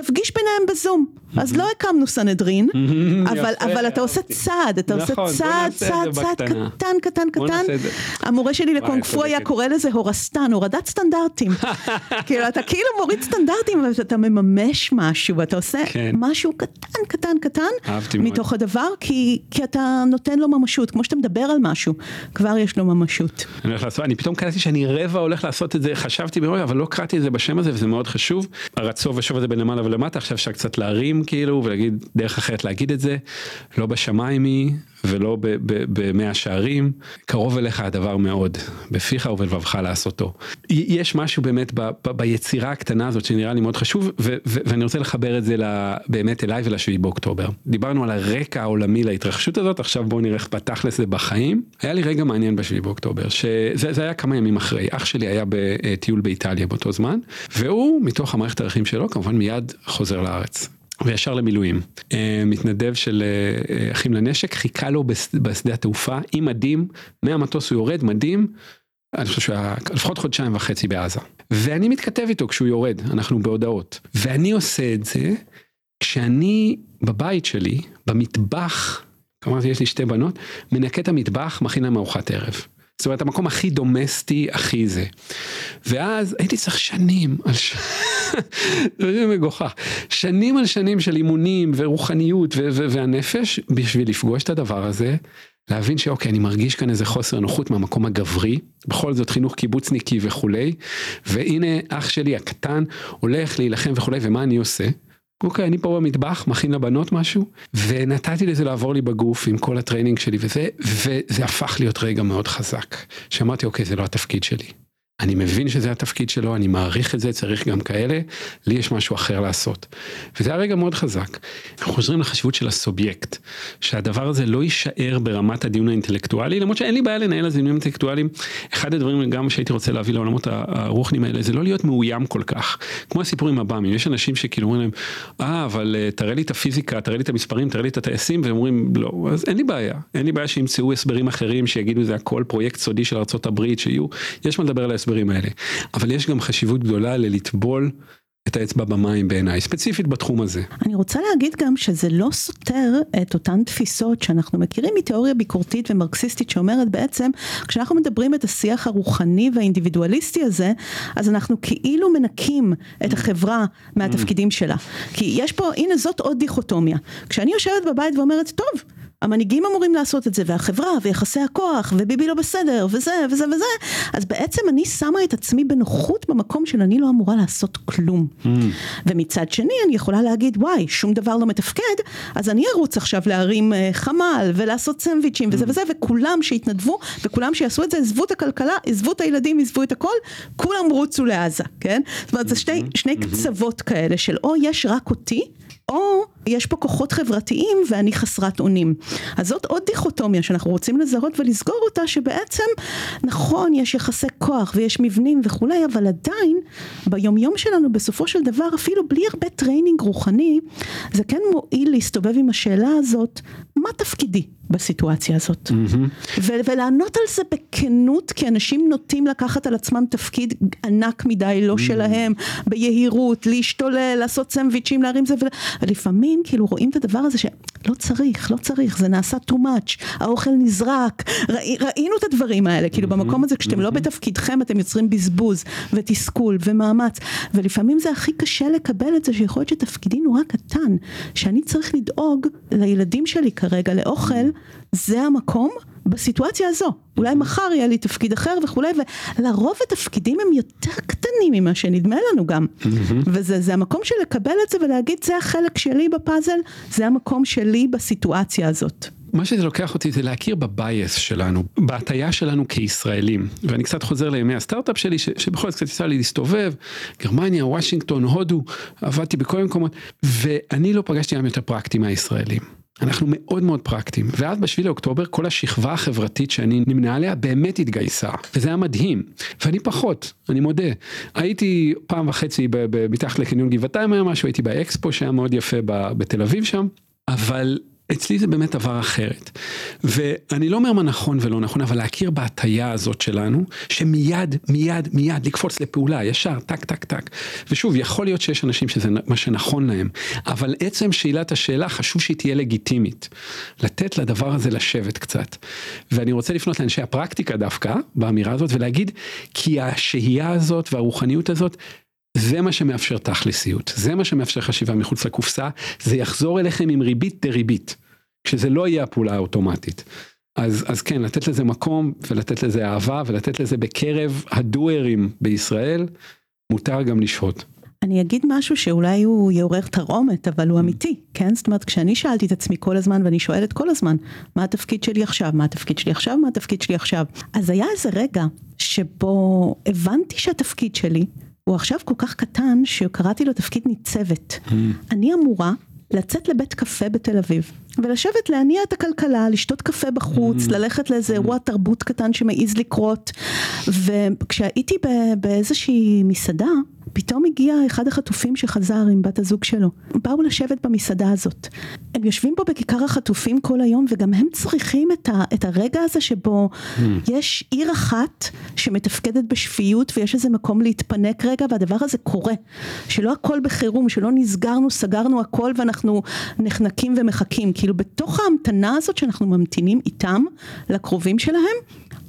Speaker 1: תפגיש ביניהם בזום. אז לא הקמנו סנהדרין, אבל, אבל אתה עושה צעד, אתה עושה
Speaker 3: נכון,
Speaker 1: צעד, צעד, צעד קטן, קטן, קטן. המורה שלי לקונג פו היה קורא לזה הורסטן, הורדת סטנדרטים. כאילו אתה כאילו מוריד סטנדרטים, אבל אתה מממש משהו, אתה עושה כן. משהו קטן, קטן, קטן, מתוך הדבר, כי, אתה נותן לו ממשות, כמו שאתה מדבר על משהו, כבר יש לו ממשות.
Speaker 3: אני פתאום קראתי שאני רבע הולך לעשות את זה, חשבתי אבל לא קראתי את זה בשם הזה, וזה מאוד חשוב. הרצוב ושוב הזה בין למעלה ולמטה, עכשיו אפשר קצת להרים כאילו ולהגיד דרך אחרת להגיד את זה, לא בשמיים היא ולא במאה שערים, קרוב אליך הדבר מאוד, בפיך ובלבבך לעשותו. יש משהו באמת ב, ב, ביצירה הקטנה הזאת שנראה לי מאוד חשוב, ו, ו, ואני רוצה לחבר את זה באמת אליי ולשביעי באוקטובר. דיברנו על הרקע העולמי להתרחשות הזאת, עכשיו בואו נראה איך פתח לזה בחיים. היה לי רגע מעניין בשביעי באוקטובר, שזה היה כמה ימים אחרי, אח שלי היה בטיול באיטליה באותו זמן, והוא מתוך המערכת הערכים שלו כמובן מיד חוזר לארץ. וישר למילואים. אה, מתנדב של אה, אחים לנשק חיכה לו בשדה התעופה עם מדים, מהמטוס הוא יורד, מדים, אני חושב שהוא היה לפחות חודשיים וחצי בעזה. ואני מתכתב איתו כשהוא יורד, אנחנו בהודעות. ואני עושה את זה כשאני בבית שלי, במטבח, כלומר יש לי שתי בנות, מנקה את המטבח, מכין להם ארוחת ערב. זאת אומרת המקום הכי דומסטי, הכי זה. ואז הייתי צריך שנים על ש... זה מגוחך. שנים על שנים של אימונים ורוחניות ו- ו- והנפש בשביל לפגוש את הדבר הזה. להבין שאוקיי אני מרגיש כאן איזה חוסר נוחות מהמקום הגברי בכל זאת חינוך קיבוצניקי וכולי והנה אח שלי הקטן הולך להילחם וכולי ומה אני עושה אוקיי, אני פה במטבח, מכין לבנות משהו, ונתתי לזה לעבור לי בגוף עם כל ה training שלי וזה, וזה הפך להיות רגע מאוד חזק. שאמרתי, אוקיי, זה לא התפקיד שלי. אני מבין שזה התפקיד שלו, אני מעריך את זה, צריך גם כאלה, לי יש משהו אחר לעשות. וזה היה רגע מאוד חזק. אנחנו חוזרים לחשיבות של הסובייקט, שהדבר הזה לא יישאר ברמת הדיון האינטלקטואלי, למרות שאין לי בעיה לנהל על דיונים אינטלקטואליים. אחד הדברים גם שהייתי רוצה להביא לעולמות הרוחנים האלה, זה לא להיות מאוים כל כך. כמו הסיפור עם הבאמים, יש אנשים שכאילו אומרים להם, אה, אבל אה, תראה לי את הפיזיקה, תראה לי את המספרים, תראה לי את הטייסים, והם אומרים, לא, אז אין לי בעיה. אין לי בעיה שימצאו הסברים אחרים, שיגידו זה הכל פרויקט סודי של ארה"ב, שיהיו, יש מה לדבר על ההסברים האלה. אבל יש גם חשיבות גדולה ללטבול את האצבע במים בעיניי, ספציפית בתחום הזה.
Speaker 1: אני רוצה להגיד גם שזה לא סותר את אותן תפיסות שאנחנו מכירים מתיאוריה ביקורתית ומרקסיסטית שאומרת בעצם, כשאנחנו מדברים את השיח הרוחני והאינדיבידואליסטי הזה, אז אנחנו כאילו מנקים את החברה מהתפקידים שלה. כי יש פה, הנה זאת עוד דיכוטומיה. כשאני יושבת בבית ואומרת, טוב, המנהיגים אמורים לעשות את זה, והחברה, ויחסי הכוח, וביבי לא בסדר, וזה, וזה, וזה, אז בעצם אני שמה את עצמי בנוחות במקום של אני לא אמורה לעשות כלום. Mm. ומצד שני אני יכולה להגיד, וואי, שום דבר לא מתפקד, אז אני ארוץ עכשיו להרים uh, חמ"ל, ולעשות סנדוויצ'ים, וזה mm. וזה, וכולם שיתנדבו, וכולם שיעשו את זה, עזבו את הכלכלה, עזבו את הילדים, עזבו את הכל, כולם רוצו לעזה, כן? זאת אומרת, זה שני, mm-hmm. שני mm-hmm. קצוות כאלה של או יש רק אותי, או יש פה כוחות חברתיים ואני חסרת אונים. אז זאת עוד דיכוטומיה שאנחנו רוצים לזהות ולסגור אותה שבעצם נכון יש יחסי כוח ויש מבנים וכולי אבל עדיין ביומיום שלנו בסופו של דבר אפילו בלי הרבה training רוחני זה כן מועיל להסתובב עם השאלה הזאת מה תפקידי בסיטואציה הזאת mm-hmm. ו- ולענות על זה בכנות כי אנשים נוטים לקחת על עצמם תפקיד ענק מדי לא mm-hmm. שלהם ביהירות להשתולל לעשות סנדוויצ'ים להרים זה ולפעמים כאילו רואים את הדבר הזה שלא צריך לא צריך זה נעשה too much האוכל נזרק ראי, ראינו את הדברים האלה כאילו mm-hmm. במקום הזה כשאתם mm-hmm. לא בתפקידכם אתם יוצרים בזבוז ותסכול ומאמץ ולפעמים זה הכי קשה לקבל את זה שיכול להיות שתפקידי נורא קטן שאני צריך לדאוג לילדים שלי כרגע לאוכל זה המקום בסיטואציה הזו. אולי מחר יהיה לי תפקיד אחר וכולי, ולרוב התפקידים הם יותר קטנים ממה שנדמה לנו גם. וזה המקום של לקבל את זה ולהגיד זה החלק שלי בפאזל, זה המקום שלי בסיטואציה הזאת.
Speaker 3: מה שזה לוקח אותי זה להכיר בבייס שלנו, בהטייה שלנו כישראלים. ואני קצת חוזר לימי הסטארט-אפ שלי, ש, שבכל זאת קצת יצא לי להסתובב, גרמניה, וושינגטון, הודו, עבדתי בכל מיני מקומות, ואני לא פגשתי עם יותר פרקטי מהישראלים. אנחנו מאוד מאוד פרקטיים ואז בשביל לאוקטובר כל השכבה החברתית שאני נמנה עליה באמת התגייסה וזה היה מדהים ואני פחות אני מודה. הייתי פעם וחצי מתחת לקניון גבעתיים היה משהו הייתי באקספו שהיה מאוד יפה בתל אביב שם אבל אצלי זה באמת עבר אחרת. ואני לא אומר מה נכון ולא נכון, אבל להכיר בהטייה הזאת שלנו, שמיד, מיד, מיד לקפוץ לפעולה, ישר, טק, טק, טק. ושוב, יכול להיות שיש אנשים שזה מה שנכון להם, אבל עצם שאלת השאלה חשוב שהיא תהיה לגיטימית. לתת לדבר הזה לשבת קצת. ואני רוצה לפנות לאנשי הפרקטיקה דווקא, באמירה הזאת, ולהגיד, כי השהייה הזאת והרוחניות הזאת, זה מה שמאפשר תכלסיות, זה מה שמאפשר חשיבה מחוץ לקופסה, זה יחזור אליכם עם ריבית דריבית, כשזה לא יהיה הפעולה האוטומטית. אז, אז כן, לתת לזה מקום ולתת לזה אהבה ולתת לזה בקרב הדוארים בישראל, מותר גם לשהות.
Speaker 1: אני אגיד משהו שאולי הוא יעורר תרעומת, אבל הוא אמיתי, כן? זאת אומרת, כשאני שאלתי את עצמי כל הזמן, ואני שואלת כל הזמן, מה התפקיד שלי עכשיו? מה התפקיד שלי עכשיו? מה התפקיד שלי עכשיו? אז היה איזה רגע שבו הבנתי שהתפקיד שלי הוא עכשיו כל כך קטן שקראתי לו תפקיד ניצבת. Mm. אני אמורה לצאת לבית קפה בתל אביב ולשבת להניע את הכלכלה, לשתות קפה בחוץ, mm. ללכת לאיזה mm. אירוע תרבות קטן שמעז לקרות וכשהייתי באיזושהי מסעדה פתאום הגיע אחד החטופים שחזר עם בת הזוג שלו. באו לשבת במסעדה הזאת. הם יושבים פה בכיכר החטופים כל היום וגם הם צריכים את, ה, את הרגע הזה שבו mm. יש עיר אחת שמתפקדת בשפיות ויש איזה מקום להתפנק רגע והדבר הזה קורה. שלא הכל בחירום, שלא נסגרנו, סגרנו הכל ואנחנו נחנקים ומחכים. כאילו בתוך ההמתנה הזאת שאנחנו ממתינים איתם לקרובים שלהם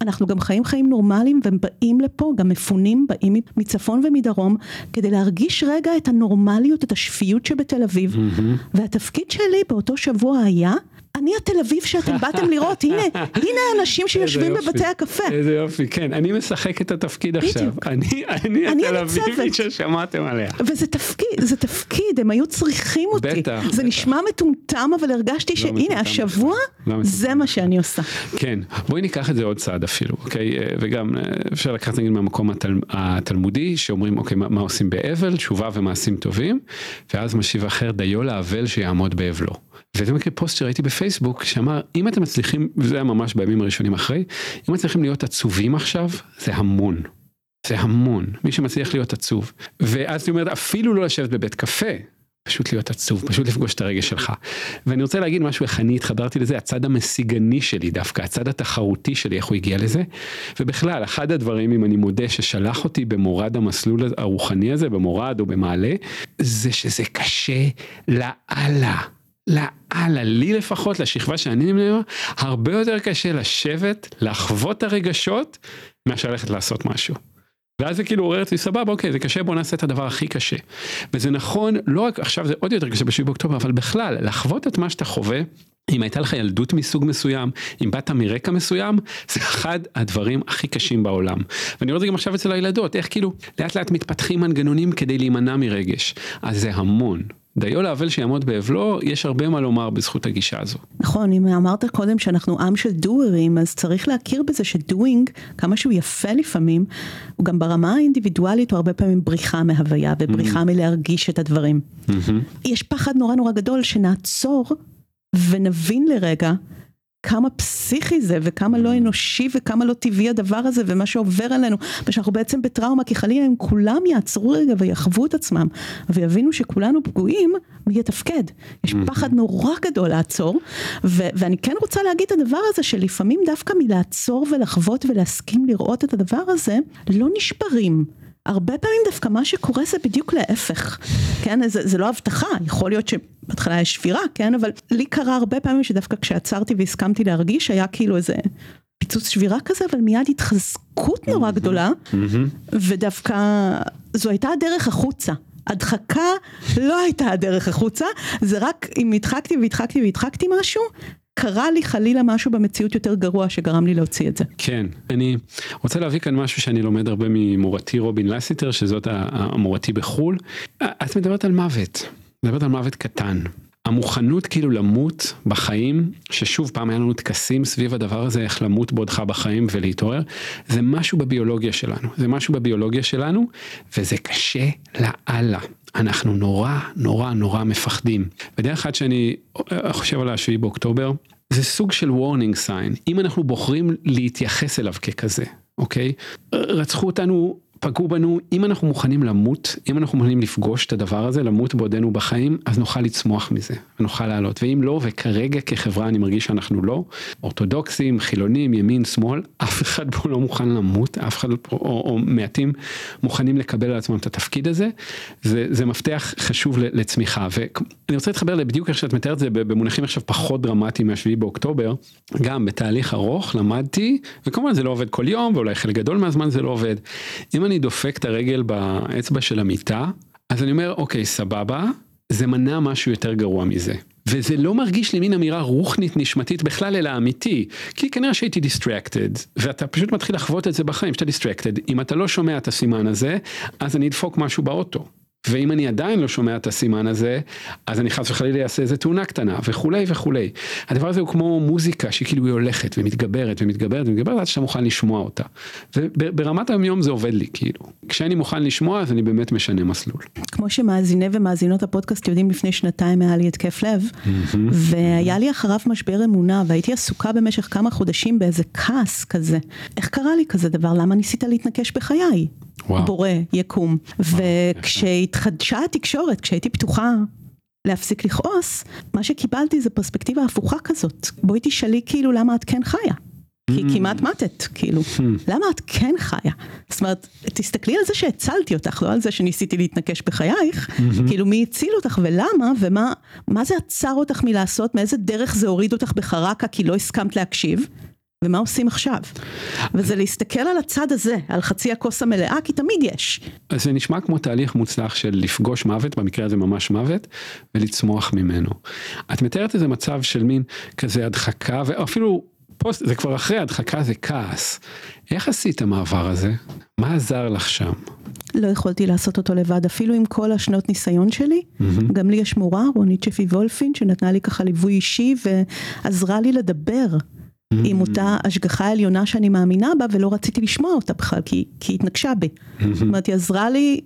Speaker 1: אנחנו גם חיים חיים נורמליים והם באים לפה, גם מפונים, באים מצפון ומדרום, כדי להרגיש רגע את הנורמליות, את השפיות שבתל אביב. Mm-hmm. והתפקיד שלי באותו שבוע היה אני התל אביב שאתם באתם לראות, הנה, הנה האנשים שיושבים בבתי הקפה.
Speaker 3: איזה יופי, כן, אני משחק את התפקיד עכשיו.
Speaker 1: בדיוק.
Speaker 3: אני, אני
Speaker 1: אני
Speaker 3: התל. אביבית ששמעתם עליה.
Speaker 1: וזה תפקיד, זה תפקיד, הם היו צריכים אותי.
Speaker 3: בטח,
Speaker 1: זה
Speaker 3: בטח.
Speaker 1: נשמע מטומטם, אבל הרגשתי
Speaker 3: לא
Speaker 1: שהנה, השבוע.
Speaker 3: לא
Speaker 1: זה מה שאני עושה.
Speaker 3: כן, בואי ניקח את זה עוד צעד אפילו, אוקיי? אה, וגם אה, אפשר לקחת נגיד מהמקום התל, התלמודי, שאומרים, אוקיי, מה, מה עושים באבל, תשובה ומעשים טובים, ואז משיב אחר, דיו לאבל שיעמוד באבלו. וזה מקרה פוסט שראיתי בפייסבוק, שאמר, אם אתם מצליחים, וזה היה ממש בימים הראשונים אחרי, אם מצליחים להיות עצובים עכשיו, זה המון. זה המון, מי שמצליח להיות עצוב. ואז אני אומרת, אפילו לא לשבת בבית קפה, פשוט להיות עצוב, פשוט לפגוש את הרגש שלך. ואני רוצה להגיד משהו, איך אני התחברתי לזה, הצד המשיגני שלי דווקא, הצד התחרותי שלי, איך הוא הגיע לזה. ובכלל, אחד הדברים, אם אני מודה, ששלח אותי במורד המסלול הרוחני הזה, במורד או במעלה, זה שזה קשה לאללה. לאללה, לי לפחות, לשכבה שאני נמנה בה, הרבה יותר קשה לשבת, לחוות את הרגשות, מאשר ללכת לעשות משהו. ואז זה כאילו עורר אותי סבבה אוקיי זה קשה בוא נעשה את הדבר הכי קשה. וזה נכון לא רק עכשיו זה עוד יותר קשה בשביעי באוקטובר אבל בכלל לחוות את מה שאתה חווה. אם הייתה לך ילדות מסוג מסוים, אם באת מרקע מסוים, זה אחד הדברים הכי קשים בעולם. ואני רואה את זה גם עכשיו אצל הילדות, איך כאילו לאט לאט מתפתחים מנגנונים כדי להימנע מרגש. אז זה המון. דיו לאבל שיעמוד באבלו, יש הרבה מה לומר בזכות הגישה הזו.
Speaker 1: נכון, אם אמרת קודם שאנחנו עם של דוארים, אז צריך להכיר בזה שדואינג, כמה שהוא יפה לפעמים, הוא גם ברמה האינדיבידואלית הוא הרבה פעמים בריחה מהוויה ובריחה מלהרגיש את הדברים. יש פחד נורא נורא גדול שנעצור ונבין לרגע כמה פסיכי זה וכמה לא אנושי וכמה לא טבעי הדבר הזה ומה שעובר עלינו ושאנחנו בעצם בטראומה כי חלילה אם כולם יעצרו רגע ויחוו את עצמם ויבינו שכולנו פגועים מי יתפקד. יש פחד נורא גדול לעצור ו- ואני כן רוצה להגיד את הדבר הזה שלפעמים דווקא מלעצור ולחוות ולהסכים לראות את הדבר הזה לא נשברים. הרבה פעמים דווקא מה שקורה זה בדיוק להפך, כן, זה, זה לא הבטחה, יכול להיות שבהתחלה יש שבירה, כן, אבל לי קרה הרבה פעמים שדווקא כשעצרתי והסכמתי להרגיש היה כאילו איזה פיצוץ שבירה כזה, אבל מיד התחזקות נורא גדולה, ודווקא זו הייתה הדרך החוצה. הדחקה לא הייתה הדרך החוצה, זה רק אם הדחקתי והדחקתי והדחקתי משהו, קרה לי חלילה משהו במציאות יותר גרוע שגרם לי להוציא את זה.
Speaker 3: כן, אני רוצה להביא כאן משהו שאני לומד הרבה ממורתי רובין לסיטר, שזאת המורתי בחו"ל. את מדברת על מוות, מדברת על מוות קטן. המוכנות כאילו למות בחיים, ששוב פעם היה לנו טקסים סביב הדבר הזה, איך למות בעודך בחיים ולהתעורר, זה משהו בביולוגיה שלנו, זה משהו בביולוגיה שלנו, וזה קשה לאללה. אנחנו נורא נורא נורא מפחדים. ודרך אחת שאני חושב על השביעי באוקטובר, זה סוג של warning sign, אם אנחנו בוחרים להתייחס אליו ככזה, אוקיי? רצחו אותנו פגעו בנו, אם אנחנו מוכנים למות, אם אנחנו מוכנים לפגוש את הדבר הזה, למות בעודנו בחיים, אז נוכל לצמוח מזה, ונוכל לעלות. ואם לא, וכרגע כחברה אני מרגיש שאנחנו לא, אורתודוקסים, חילונים, ימין, שמאל, אף אחד פה לא מוכן למות, אף אחד, או, או, או מעטים מוכנים לקבל על עצמם את התפקיד הזה, זה, זה מפתח חשוב לצמיחה. ואני רוצה להתחבר בדיוק איך שאת מתארת את זה במונחים עכשיו פחות דרמטיים מהשביעי באוקטובר, גם בתהליך ארוך למדתי, וכמובן זה לא עובד כל יום, ואולי חלק גדול מהזמן זה לא עובד. אם אני דופק את הרגל באצבע של המיטה, אז אני אומר, אוקיי, סבבה, זה מנע משהו יותר גרוע מזה. וזה לא מרגיש לי מין אמירה רוחנית נשמתית בכלל, אלא אמיתי. כי כנראה שהייתי distracted, ואתה פשוט מתחיל לחוות את זה בחיים, שאתה distracted. אם אתה לא שומע את הסימן הזה, אז אני אדפוק משהו באוטו. ואם אני עדיין לא שומע את הסימן הזה, אז אני חס וחלילה אעשה איזה תאונה קטנה וכולי וכולי. הדבר הזה הוא כמו מוזיקה שכאילו היא הולכת ומתגברת ומתגברת ומתגברת עד שאתה מוכן לשמוע אותה. וברמת היום יום זה עובד לי כאילו. כשאני מוכן לשמוע אז אני באמת משנה מסלול.
Speaker 1: כמו שמאזיני ומאזינות הפודקאסט יודעים לפני שנתיים היה לי התקף לב, והיה לי אחריו משבר אמונה והייתי עסוקה במשך כמה חודשים באיזה כעס כזה. איך קרה לי כזה דבר? למה ניסית להתנקש בחיי? וואו. בורא, יקום. וכשהתחדשה התקשורת, כשהייתי פתוחה להפסיק לכעוס, מה שקיבלתי זה פרספקטיבה הפוכה כזאת. בואי תשאלי כאילו למה את כן חיה. כי כמעט מתת, כאילו, למה את כן חיה? זאת אומרת, תסתכלי על זה שהצלתי אותך, לא על זה שניסיתי להתנקש בחייך, כאילו מי הציל אותך ולמה, ומה מה זה עצר אותך מלעשות, מאיזה דרך זה הוריד אותך בחרקה כי לא הסכמת להקשיב, ומה עושים עכשיו? וזה להסתכל על הצד הזה, על חצי הכוס המלאה, כי תמיד יש.
Speaker 3: אז זה נשמע כמו תהליך מוצלח של לפגוש מוות, במקרה הזה ממש מוות, ולצמוח ממנו. את מתארת איזה מצב של מין כזה הדחקה, ואפילו פוסט, זה כבר אחרי הדחקה זה כעס. איך עשית המעבר הזה? מה עזר לך שם?
Speaker 1: לא יכולתי לעשות אותו לבד, אפילו עם כל השנות ניסיון שלי. Mm-hmm. גם לי יש מורה, רונית שפי וולפין, שנתנה לי ככה ליווי אישי ועזרה לי לדבר. Mm-hmm. עם אותה השגחה עליונה שאני מאמינה בה ולא רציתי לשמוע אותה בכלל כי, כי היא התנגשה בי. Mm-hmm. זאת אומרת היא עזרה לי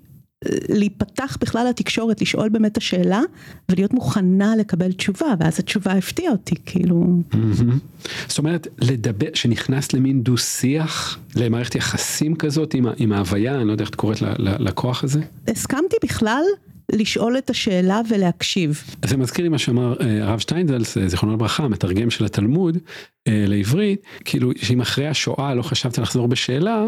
Speaker 1: אה, להיפתח בכלל לתקשורת, לשאול באמת את השאלה ולהיות מוכנה לקבל תשובה ואז התשובה הפתיעה אותי כאילו.
Speaker 3: Mm-hmm. זאת אומרת לדבר, שנכנס למין דו שיח, למערכת יחסים כזאת עם, עם ההוויה, אני לא יודע איך את קוראת לכוח הזה?
Speaker 1: הסכמתי בכלל לשאול את השאלה ולהקשיב.
Speaker 3: זה מזכיר לי מה שאמר אה, הרב שטיינזלס, אה, זיכרונו לברכה, מתרגם של התלמוד אה, לעברית, כאילו שאם אחרי השואה לא חשבת לחזור בשאלה,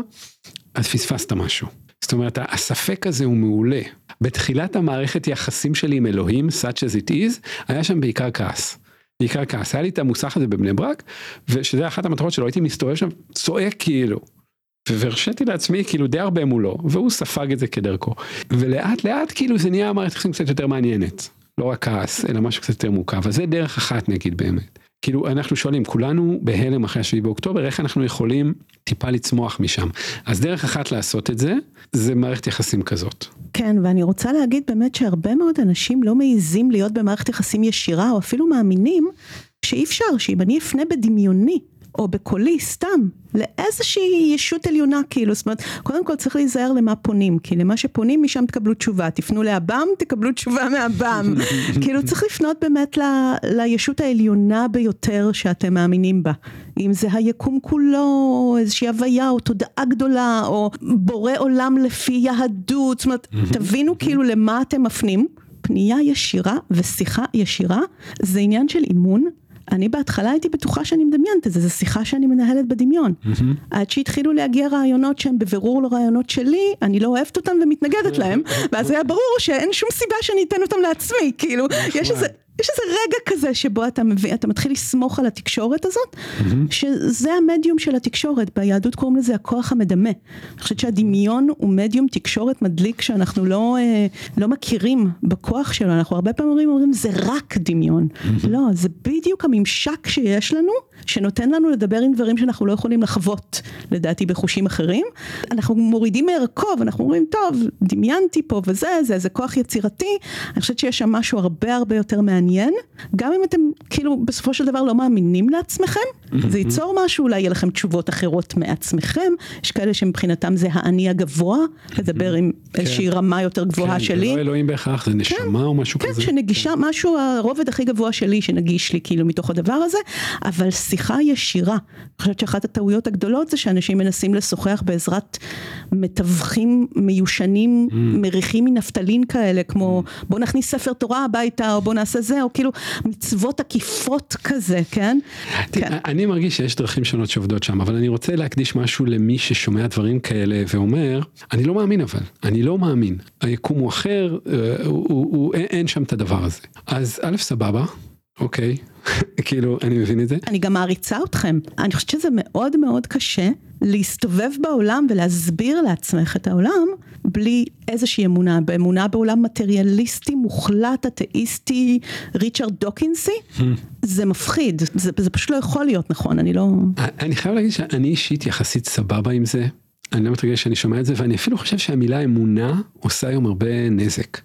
Speaker 3: אז פספסת משהו. זאת אומרת, הספק הזה הוא מעולה. בתחילת המערכת יחסים שלי עם אלוהים, such as it is, היה שם בעיקר כעס. בעיקר כעס. היה לי את המוסך הזה בבני ברק, ושזה אחת המטרות שלו, הייתי מסתובב שם, צועק כאילו. והרשיתי לעצמי כאילו די הרבה מולו, והוא ספג את זה כדרכו. ולאט לאט כאילו זה נהיה מערכת יחסים קצת יותר מעניינת. לא רק כעס, אלא משהו קצת יותר מורכב. אז זה דרך אחת נגיד באמת. כאילו אנחנו שואלים, כולנו בהלם אחרי השביעי באוקטובר, איך אנחנו יכולים טיפה לצמוח משם. אז דרך אחת לעשות את זה, זה מערכת יחסים כזאת.
Speaker 1: כן, ואני רוצה להגיד באמת שהרבה מאוד אנשים לא מעיזים להיות במערכת יחסים ישירה, או אפילו מאמינים שאי אפשר, שאם אני אפנה בדמיוני או בקולי סתם לאיזושהי ישות עליונה כאילו זאת אומרת קודם כל צריך להיזהר למה פונים כי למה שפונים משם תקבלו תשובה. תפנו לעב"ם תקבלו תשובה מעב"ם כאילו צריך לפנות באמת ל, לישות העליונה ביותר שאתם מאמינים בה. אם זה היקום כולו איזושהי הוויה או תודעה גדולה או בורא עולם לפי יהדות. זאת אומרת תבינו כאילו למה אתם מפנים. פנייה ישירה ושיחה ישירה זה עניין של אימון אני בהתחלה הייתי בטוחה שאני מדמיינת את זה, זו שיחה שאני מנהלת בדמיון. Mm-hmm. עד שהתחילו להגיע רעיונות שהם בבירור לא רעיונות שלי, אני לא אוהבת אותם ומתנגדת להם, ואז היה ברור שאין שום סיבה שאני אתן אותם לעצמי, כאילו, יש איזה... יש איזה רגע כזה שבו אתה מבין, אתה מתחיל לסמוך על התקשורת הזאת, mm-hmm. שזה המדיום של התקשורת, ביהדות קוראים לזה הכוח המדמה. אני חושבת שהדמיון הוא מדיום תקשורת מדליק שאנחנו לא, אה, לא מכירים בכוח שלו, אנחנו הרבה פעמים אומרים, אומרים זה רק דמיון. Mm-hmm. לא, זה בדיוק הממשק שיש לנו, שנותן לנו לדבר עם דברים שאנחנו לא יכולים לחוות, לדעתי בחושים אחרים. אנחנו מורידים מערכו ואנחנו אומרים, טוב, דמיינתי פה וזה, זה איזה כוח יצירתי, אני חושבת שיש שם משהו הרבה הרבה יותר מעניין. מעניין, גם אם אתם כאילו בסופו של דבר לא מאמינים לעצמכם, זה ייצור משהו, אולי יהיה לכם תשובות אחרות מעצמכם, יש כאלה שמבחינתם זה האני הגבוה, לדבר עם כן. איזושהי רמה יותר גבוהה
Speaker 3: כן,
Speaker 1: שלי.
Speaker 3: זה לא אלוהים בהכרח, זה נשמה כן, או משהו כזה.
Speaker 1: כן, שנגישה, משהו, הרובד הכי גבוה שלי שנגיש לי כאילו מתוך הדבר הזה, אבל שיחה ישירה. אני חושבת שאחת הטעויות הגדולות זה שאנשים מנסים לשוחח בעזרת מתווכים מיושנים, מריחים מנפטלין כאלה, כמו בוא נכניס ספר תורה הביתה, או בוא נעשה זה. זה, או כאילו מצוות עקיפות כזה, כן?
Speaker 3: כן. אני מרגיש שיש דרכים שונות שעובדות שם, אבל אני רוצה להקדיש משהו למי ששומע דברים כאלה ואומר, אני לא מאמין אבל, אני לא מאמין, היקום הוא אחר, אה, הוא, הוא, הוא, אין, אין שם את הדבר הזה. אז א', סבבה, אוקיי, כאילו אני מבין את זה.
Speaker 1: אני גם מעריצה אתכם, אני חושבת שזה מאוד מאוד קשה להסתובב בעולם ולהסביר לעצמך את העולם בלי איזושהי אמונה, באמונה בעולם מטריאליסטי מוחלט אתאיסטי ריצ'רד דוקינסי, hmm. זה מפחיד, זה, זה פשוט לא יכול להיות נכון, אני לא...
Speaker 3: אני חייב להגיד שאני אישית יחסית סבבה עם זה, אני לא מתרגש שאני שומע את זה ואני אפילו חושב שהמילה אמונה עושה היום הרבה נזק.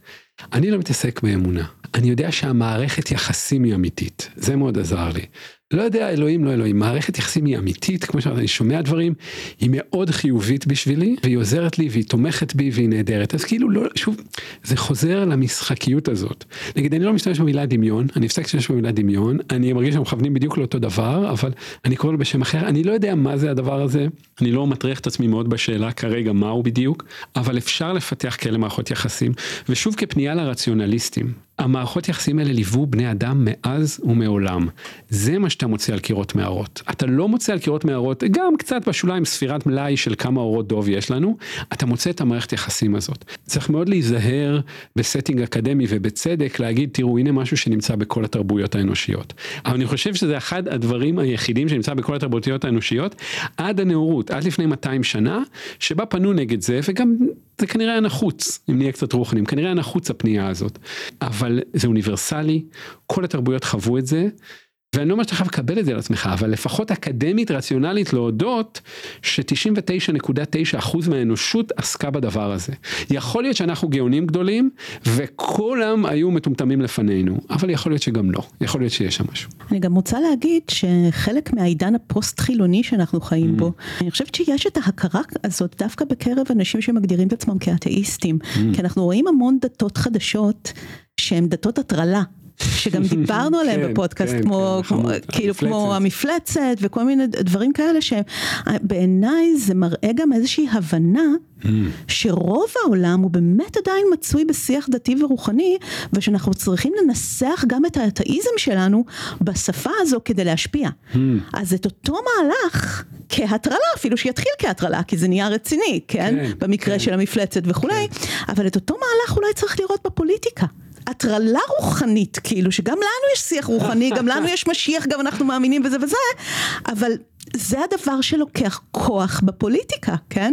Speaker 3: אני לא מתעסק באמונה. אני יודע שהמערכת יחסים היא אמיתית, זה מאוד עזר לי. לא יודע אלוהים לא אלוהים, מערכת יחסים היא אמיתית, כמו שאמרתי, אני שומע דברים, היא מאוד חיובית בשבילי, והיא עוזרת לי והיא תומכת בי והיא נהדרת, אז כאילו לא, שוב, זה חוזר למשחקיות הזאת. נגיד אני לא משתמש במילה דמיון, אני הפסק להשתמש במילה דמיון, אני מרגיש שהם מכוונים בדיוק לאותו דבר, אבל אני קורא לו בשם אחר, אני לא יודע מה זה הדבר הזה, אני לא מטריח את עצמי מאוד בשאלה כרגע מהו בדיוק, אבל אפשר לפתח כאלה מערכות יחסים, ושוב כפנייה לרציונליסטים. המערכות יחסים האלה ליוו בני אדם מאז ומעולם. זה מה שאתה מוצא על קירות מערות. אתה לא מוצא על קירות מערות, גם קצת בשוליים ספירת מלאי של כמה עורות דוב יש לנו, אתה מוצא את המערכת יחסים הזאת. צריך מאוד להיזהר ב setting אקדמי ובצדק להגיד, תראו, הנה משהו שנמצא בכל התרבויות האנושיות. אבל אני חושב שזה אחד הדברים היחידים שנמצא בכל התרבויות האנושיות, עד הנאורות, עד לפני 200 שנה, שבה פנו נגד זה, וגם זה כנראה היה נחוץ, אם נהיה קצת רוחנים, כנראה היה נחוץ הפנייה הזאת. אבל זה אוניברסלי, כל התרבויות חוו את זה. ואני לא אומר שאתה חייב לקבל את זה על עצמך, אבל לפחות אקדמית רציונלית להודות ש-99.9% מהאנושות עסקה בדבר הזה. יכול להיות שאנחנו גאונים גדולים וכולם היו מטומטמים לפנינו, אבל יכול להיות שגם לא, יכול להיות שיש שם משהו.
Speaker 1: אני גם רוצה להגיד שחלק מהעידן הפוסט חילוני שאנחנו חיים בו, mm. אני חושבת שיש את ההכרה הזאת דווקא בקרב אנשים שמגדירים את עצמם כאתאיסטים, mm. כי אנחנו רואים המון דתות חדשות שהן דתות הטרלה. שגם דיברנו עליהם כן, בפודקאסט, כן, כמו, כן, כמו, חמוד, כאילו. כמו המפלצת וכל מיני דברים כאלה שבעיניי זה מראה גם איזושהי הבנה mm. שרוב העולם הוא באמת עדיין מצוי בשיח דתי ורוחני ושאנחנו צריכים לנסח גם את האתאיזם שלנו בשפה הזו כדי להשפיע. Mm. אז את אותו מהלך כהטרלה אפילו שיתחיל כהטרלה כי זה נהיה רציני, כן? כן במקרה כן. של המפלצת וכולי, כן. אבל את אותו מהלך אולי צריך לראות בפוליטיקה. הטרלה רוחנית, כאילו, שגם לנו יש שיח רוחני, גם לנו יש משיח, גם אנחנו מאמינים בזה וזה, אבל זה הדבר שלוקח כוח בפוליטיקה, כן?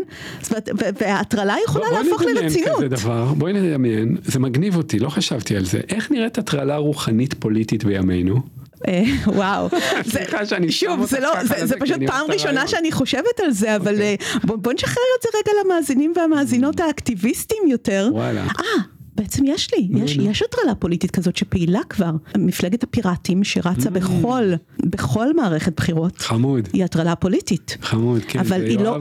Speaker 1: וההטרלה יכולה להפוך לרצינות.
Speaker 3: כזה דבר, בואי נדמיין, זה מגניב אותי, לא חשבתי על זה. איך נראית הטרלה רוחנית פוליטית בימינו?
Speaker 1: אה, וואו, סליחה שאני שוב, זה לא, זה פשוט פעם ראשונה שאני חושבת על זה, אבל אוקיי. אה, בוא נשחרר את זה רגע למאזינים והמאזינות האקטיביסטים יותר. וואלה. בעצם יש לי, יש, יש הטרלה פוליטית כזאת שפעילה כבר. מפלגת הפיראטים שרצה בכל, בכל מערכת בחירות.
Speaker 3: חמוד.
Speaker 1: היא הטרלה פוליטית.
Speaker 3: חמוד, כן. אבל היא לא...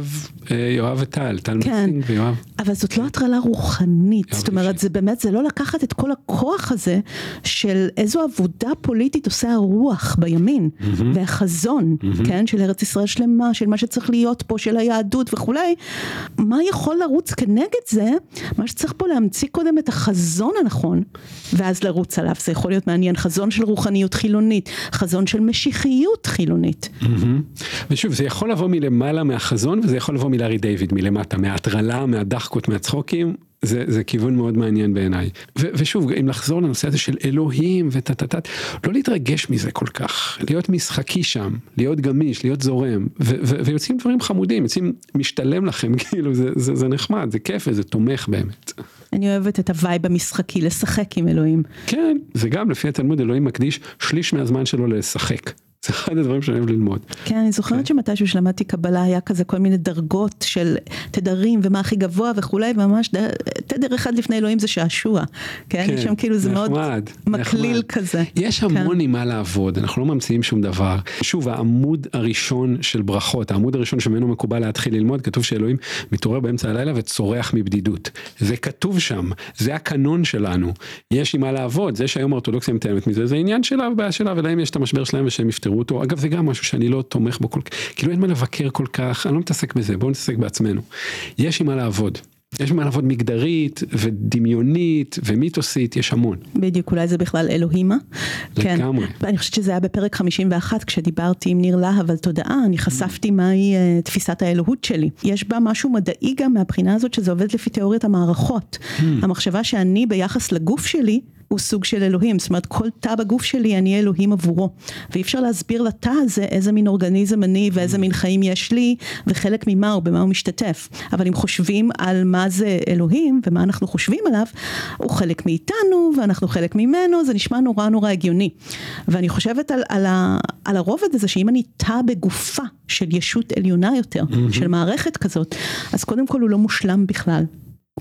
Speaker 3: אה, יואב וטל, טל כן, מסינג ויואב.
Speaker 1: אבל זאת לא הטרלה רוחנית. זאת אומרת, זה באמת, זה לא לקחת את כל הכוח הזה של איזו עבודה פוליטית עושה הרוח בימין, והחזון, כן, של ארץ ישראל שלמה, של מה שצריך להיות פה, של היהדות וכולי. מה יכול לרוץ כנגד זה? מה שצריך פה להמציא קודם את החזון הנכון, ואז לרוץ עליו. זה יכול להיות מעניין, חזון של רוחניות חילונית, חזון של משיחיות חילונית.
Speaker 3: ושוב, זה יכול לבוא מלמעלה מהחזון, וזה יכול לבוא מלארי דיוויד, מלמטה, מההטרלה, מהדחקות, מהצחוקים. זה, זה כיוון מאוד מעניין בעיניי. ו, ושוב, אם לחזור לנושא הזה של אלוהים וטטטט, לא להתרגש מזה כל כך, להיות משחקי שם, להיות גמיש, להיות זורם, ו, ו, ויוצאים דברים חמודים, יוצאים משתלם לכם, כאילו זה, זה, זה נחמד, זה כיף וזה תומך באמת.
Speaker 1: אני אוהבת את ה vibe המשחקי, לשחק עם אלוהים.
Speaker 3: כן, זה גם לפי התלמוד אלוהים מקדיש שליש מהזמן שלו לשחק. זה אחד הדברים שאני אוהב ללמוד.
Speaker 1: כן, אני זוכרת כן. שמתישהו שלמדתי קבלה היה כזה כל מיני דרגות של תדרים ומה הכי גבוה וכולי, וממש תדר אחד לפני אלוהים זה שעשוע. כן, כן שם כאילו זה נחמד, מאוד מקליל נחמד. כזה.
Speaker 3: יש כן. המון עם מה לעבוד, אנחנו לא ממציאים שום דבר. שוב, העמוד הראשון של ברכות, העמוד הראשון שממנו מקובל להתחיל ללמוד, כתוב שאלוהים מתעורר באמצע הלילה וצורח מבדידות. זה כתוב שם, זה הקנון שלנו. יש עם מה לעבוד, זה שהיום האורתודוקסיה מתאמת מזה, זה עניין שלה ובעיה שלה, ולהם יש את המשבר שלהם ושהם יפתרו. יבקרו אותו, אגב זה גם משהו שאני לא תומך בו כל כך, כאילו אין מה לבקר כל כך, אני לא מתעסק בזה, בואו נתעסק בעצמנו. יש עם מה לעבוד. יש מה לעבוד מגדרית ודמיונית ומיתוסית, יש המון.
Speaker 1: בדיוק, אולי זה בכלל אלוהימה.
Speaker 3: כן. לגמרי.
Speaker 1: כן. ואני חושבת שזה היה בפרק 51 כשדיברתי עם ניר להב על תודעה, אני חשפתי מהי uh, תפיסת האלוהות שלי. יש בה משהו מדעי גם מהבחינה הזאת שזה עובד לפי תיאוריית המערכות. Hmm. המחשבה שאני ביחס לגוף שלי הוא סוג של אלוהים, זאת אומרת כל תא בגוף שלי אני אלוהים עבורו, ואי אפשר להסביר לתא הזה איזה מין אורגניזם אני ואיזה מין חיים יש לי וחלק ממה הוא, במה הוא משתתף, אבל אם חושבים על מה זה אלוהים ומה אנחנו חושבים עליו, הוא חלק מאיתנו ואנחנו חלק ממנו, זה נשמע נורא נורא הגיוני, ואני חושבת על, על, ה, על הרובד הזה שאם אני תא בגופה של ישות עליונה יותר, mm-hmm. של מערכת כזאת, אז קודם כל הוא לא מושלם בכלל.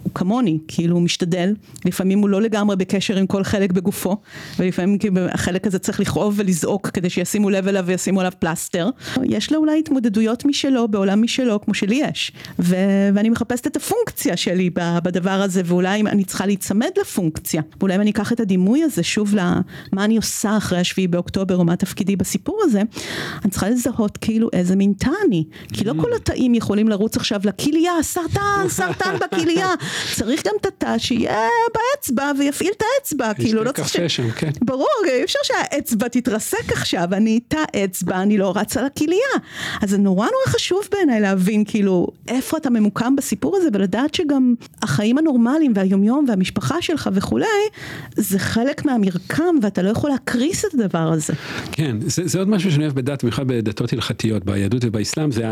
Speaker 1: הוא כמוני, כאילו הוא משתדל, לפעמים הוא לא לגמרי בקשר עם כל חלק בגופו, ולפעמים החלק הזה צריך לכאוב ולזעוק כדי שישימו לב אליו וישימו עליו פלסטר. יש לו אולי התמודדויות משלו, בעולם משלו, כמו שלי יש. ו- ואני מחפשת את הפונקציה שלי בדבר הזה, ואולי אני צריכה להיצמד לפונקציה. ואולי אם אני אקח את הדימוי הזה שוב למה אני עושה אחרי השביעי באוקטובר, או מה תפקידי בסיפור הזה, אני צריכה לזהות כאילו איזה מין תא אני. כי לא כל התאים יכולים לרוץ עכשיו לכליה, סרטן, סרטן בכליה. צריך גם את התא שיהיה באצבע ויפעיל את האצבע, כאילו לא צריך
Speaker 3: קפה שם, כן.
Speaker 1: ברור, אי אפשר שהאצבע תתרסק עכשיו, אני תא אצבע, אני לא רץ על הכליה. אז זה נורא נורא חשוב בעיניי להבין כאילו איפה אתה ממוקם בסיפור הזה ולדעת שגם החיים הנורמליים והיומיום והמשפחה שלך וכולי, זה חלק מהמרקם ואתה לא יכול להקריס את הדבר הזה.
Speaker 3: כן, זה, זה עוד משהו שאני אוהב בדת, במיוחד בדתות הלכתיות, ביהדות ובאסלאם, זה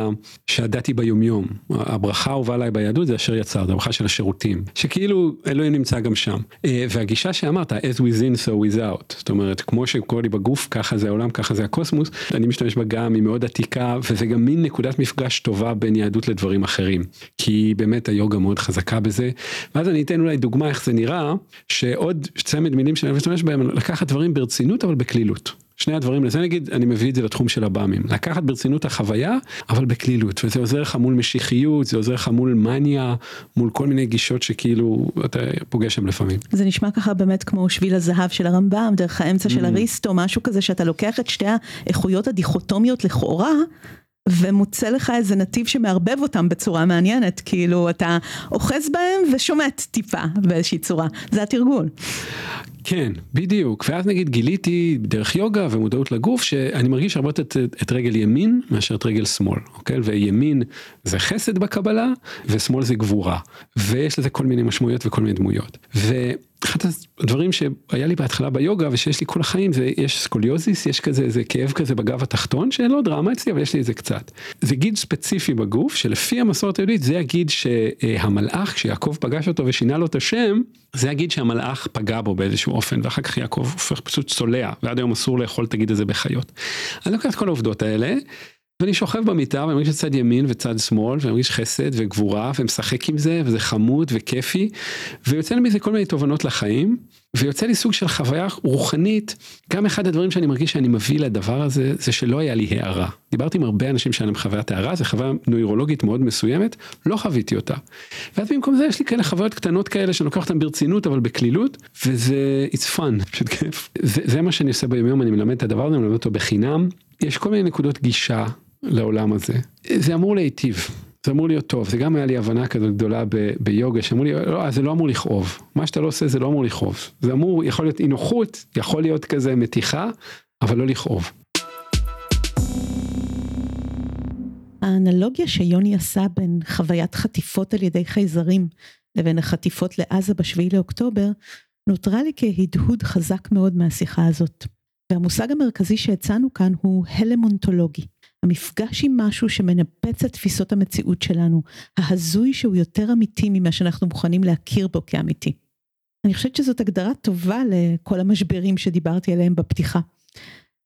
Speaker 3: שהדת היא ביומיום. הברכה האהובה עליי ביהדות זה אשר יצר, זה הברכה של השירותים, שכאילו אלוהים נמצא גם שם. אה, והגישה שאמרת, as within so without, זאת אומרת, כמו שקורה לי בגוף, ככה זה העולם, ככה זה הקוסמוס, אני משתמש בה גם, היא מאוד עתיקה, וזה גם מין נקודת מפגש טובה בין יהדות לדברים אחרים. כי באמת היוגה מאוד חזקה בזה. ואז אני אתן אולי דוגמה איך זה נראה, שעוד צמד מילים שאני משתמש בהם, לקחת דברים ברצינות אבל בקלילות. שני הדברים, לזה נגיד, אני מביא את זה לתחום של הבאמים. לקחת ברצינות החוויה, אבל בקלילות, וזה עוזר לך מול משיחיות, זה עוזר לך מול מניה, מול כל מיני גישות שכאילו אתה פוגש שם לפעמים.
Speaker 1: זה נשמע ככה באמת כמו שביל הזהב של הרמב"ם, דרך האמצע של mm. אריסטו, משהו כזה שאתה לוקח את שתי האיכויות הדיכוטומיות לכאורה. ומוצא לך איזה נתיב שמערבב אותם בצורה מעניינת, כאילו אתה אוחז בהם ושומט טיפה באיזושהי צורה, זה התרגול.
Speaker 3: כן, בדיוק, ואז נגיד גיליתי דרך יוגה ומודעות לגוף שאני מרגיש הרבה יותר את, את רגל ימין מאשר את רגל שמאל, אוקיי? וימין זה חסד בקבלה ושמאל זה גבורה, ויש לזה כל מיני משמעויות וכל מיני דמויות. ו... אחד הדברים שהיה לי בהתחלה ביוגה ושיש לי כל החיים זה יש סקוליוזיס יש כזה איזה כאב כזה בגב התחתון שאין לו דרמה אצלי אבל יש לי את זה קצת. זה גיד ספציפי בגוף שלפי המסורת היהודית זה הגיד שהמלאך כשיעקב פגש אותו ושינה לו את השם זה הגיד שהמלאך פגע בו באיזשהו אופן ואחר כך יעקב הופך פשוט צולע ועד היום אסור לאכול את הגיד הזה בחיות. אני לוקח את כל העובדות האלה ואני שוכב במיטה ואני מרגיש צד ימין וצד שמאל ואני מרגיש חסד וגבורה ומשחק עם זה וזה חמוד וכיפי ויוצא לי מזה כל מיני תובנות לחיים ויוצא לי סוג של חוויה רוחנית גם אחד הדברים שאני מרגיש שאני מביא לדבר הזה זה שלא היה לי הערה. דיברתי עם הרבה אנשים שהיה להם חוויית הערה זה חוויה נוירולוגית מאוד מסוימת לא חוויתי אותה. ואז במקום זה יש לי כאלה חוויות קטנות כאלה שאני לוקח אותן ברצינות אבל בקלילות וזה it's fun פשוט כיף. זה, זה מה שאני עושה ביום יום אני מלמד את הדבר הזה אני מלמד אותו בחינם יש כל מיני נקודות גישה לעולם הזה. זה אמור להיטיב, זה אמור להיות טוב, זה גם היה לי הבנה כזאת גדולה ב- ביוגה, שאמרו לי, לא, זה לא אמור לכאוב, מה שאתה לא עושה זה לא אמור לכאוב, זה אמור, יכול להיות אי נוחות, יכול להיות כזה מתיחה, אבל לא לכאוב.
Speaker 1: האנלוגיה שיוני עשה בין חוויית חטיפות על ידי חייזרים לבין החטיפות לעזה בשביעי לאוקטובר, נותרה לי כהדהוד חזק מאוד מהשיחה הזאת. והמושג המרכזי שהצענו כאן הוא הלם אונתולוגי. המפגש עם משהו שמנפץ את תפיסות המציאות שלנו, ההזוי שהוא יותר אמיתי ממה שאנחנו מוכנים להכיר בו כאמיתי. אני חושבת שזאת הגדרה טובה לכל המשברים שדיברתי עליהם בפתיחה.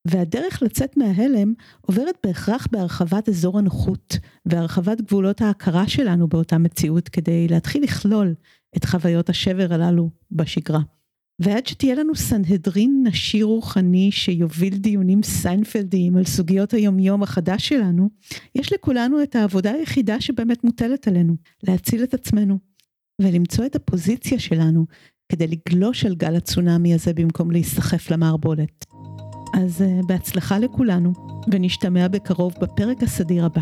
Speaker 1: והדרך לצאת מההלם עוברת בהכרח בהרחבת אזור הנוחות והרחבת גבולות ההכרה שלנו באותה מציאות כדי להתחיל לכלול את חוויות השבר הללו בשגרה. ועד שתהיה לנו סנהדרין נשי רוחני שיוביל דיונים סיינפלדיים על סוגיות היומיום החדש שלנו, יש לכולנו את העבודה היחידה שבאמת מוטלת עלינו, להציל את עצמנו, ולמצוא את הפוזיציה שלנו כדי לגלוש על גל הצונאמי הזה במקום להיסחף למערבולת. אז uh, בהצלחה לכולנו, ונשתמע בקרוב בפרק הסדיר הבא.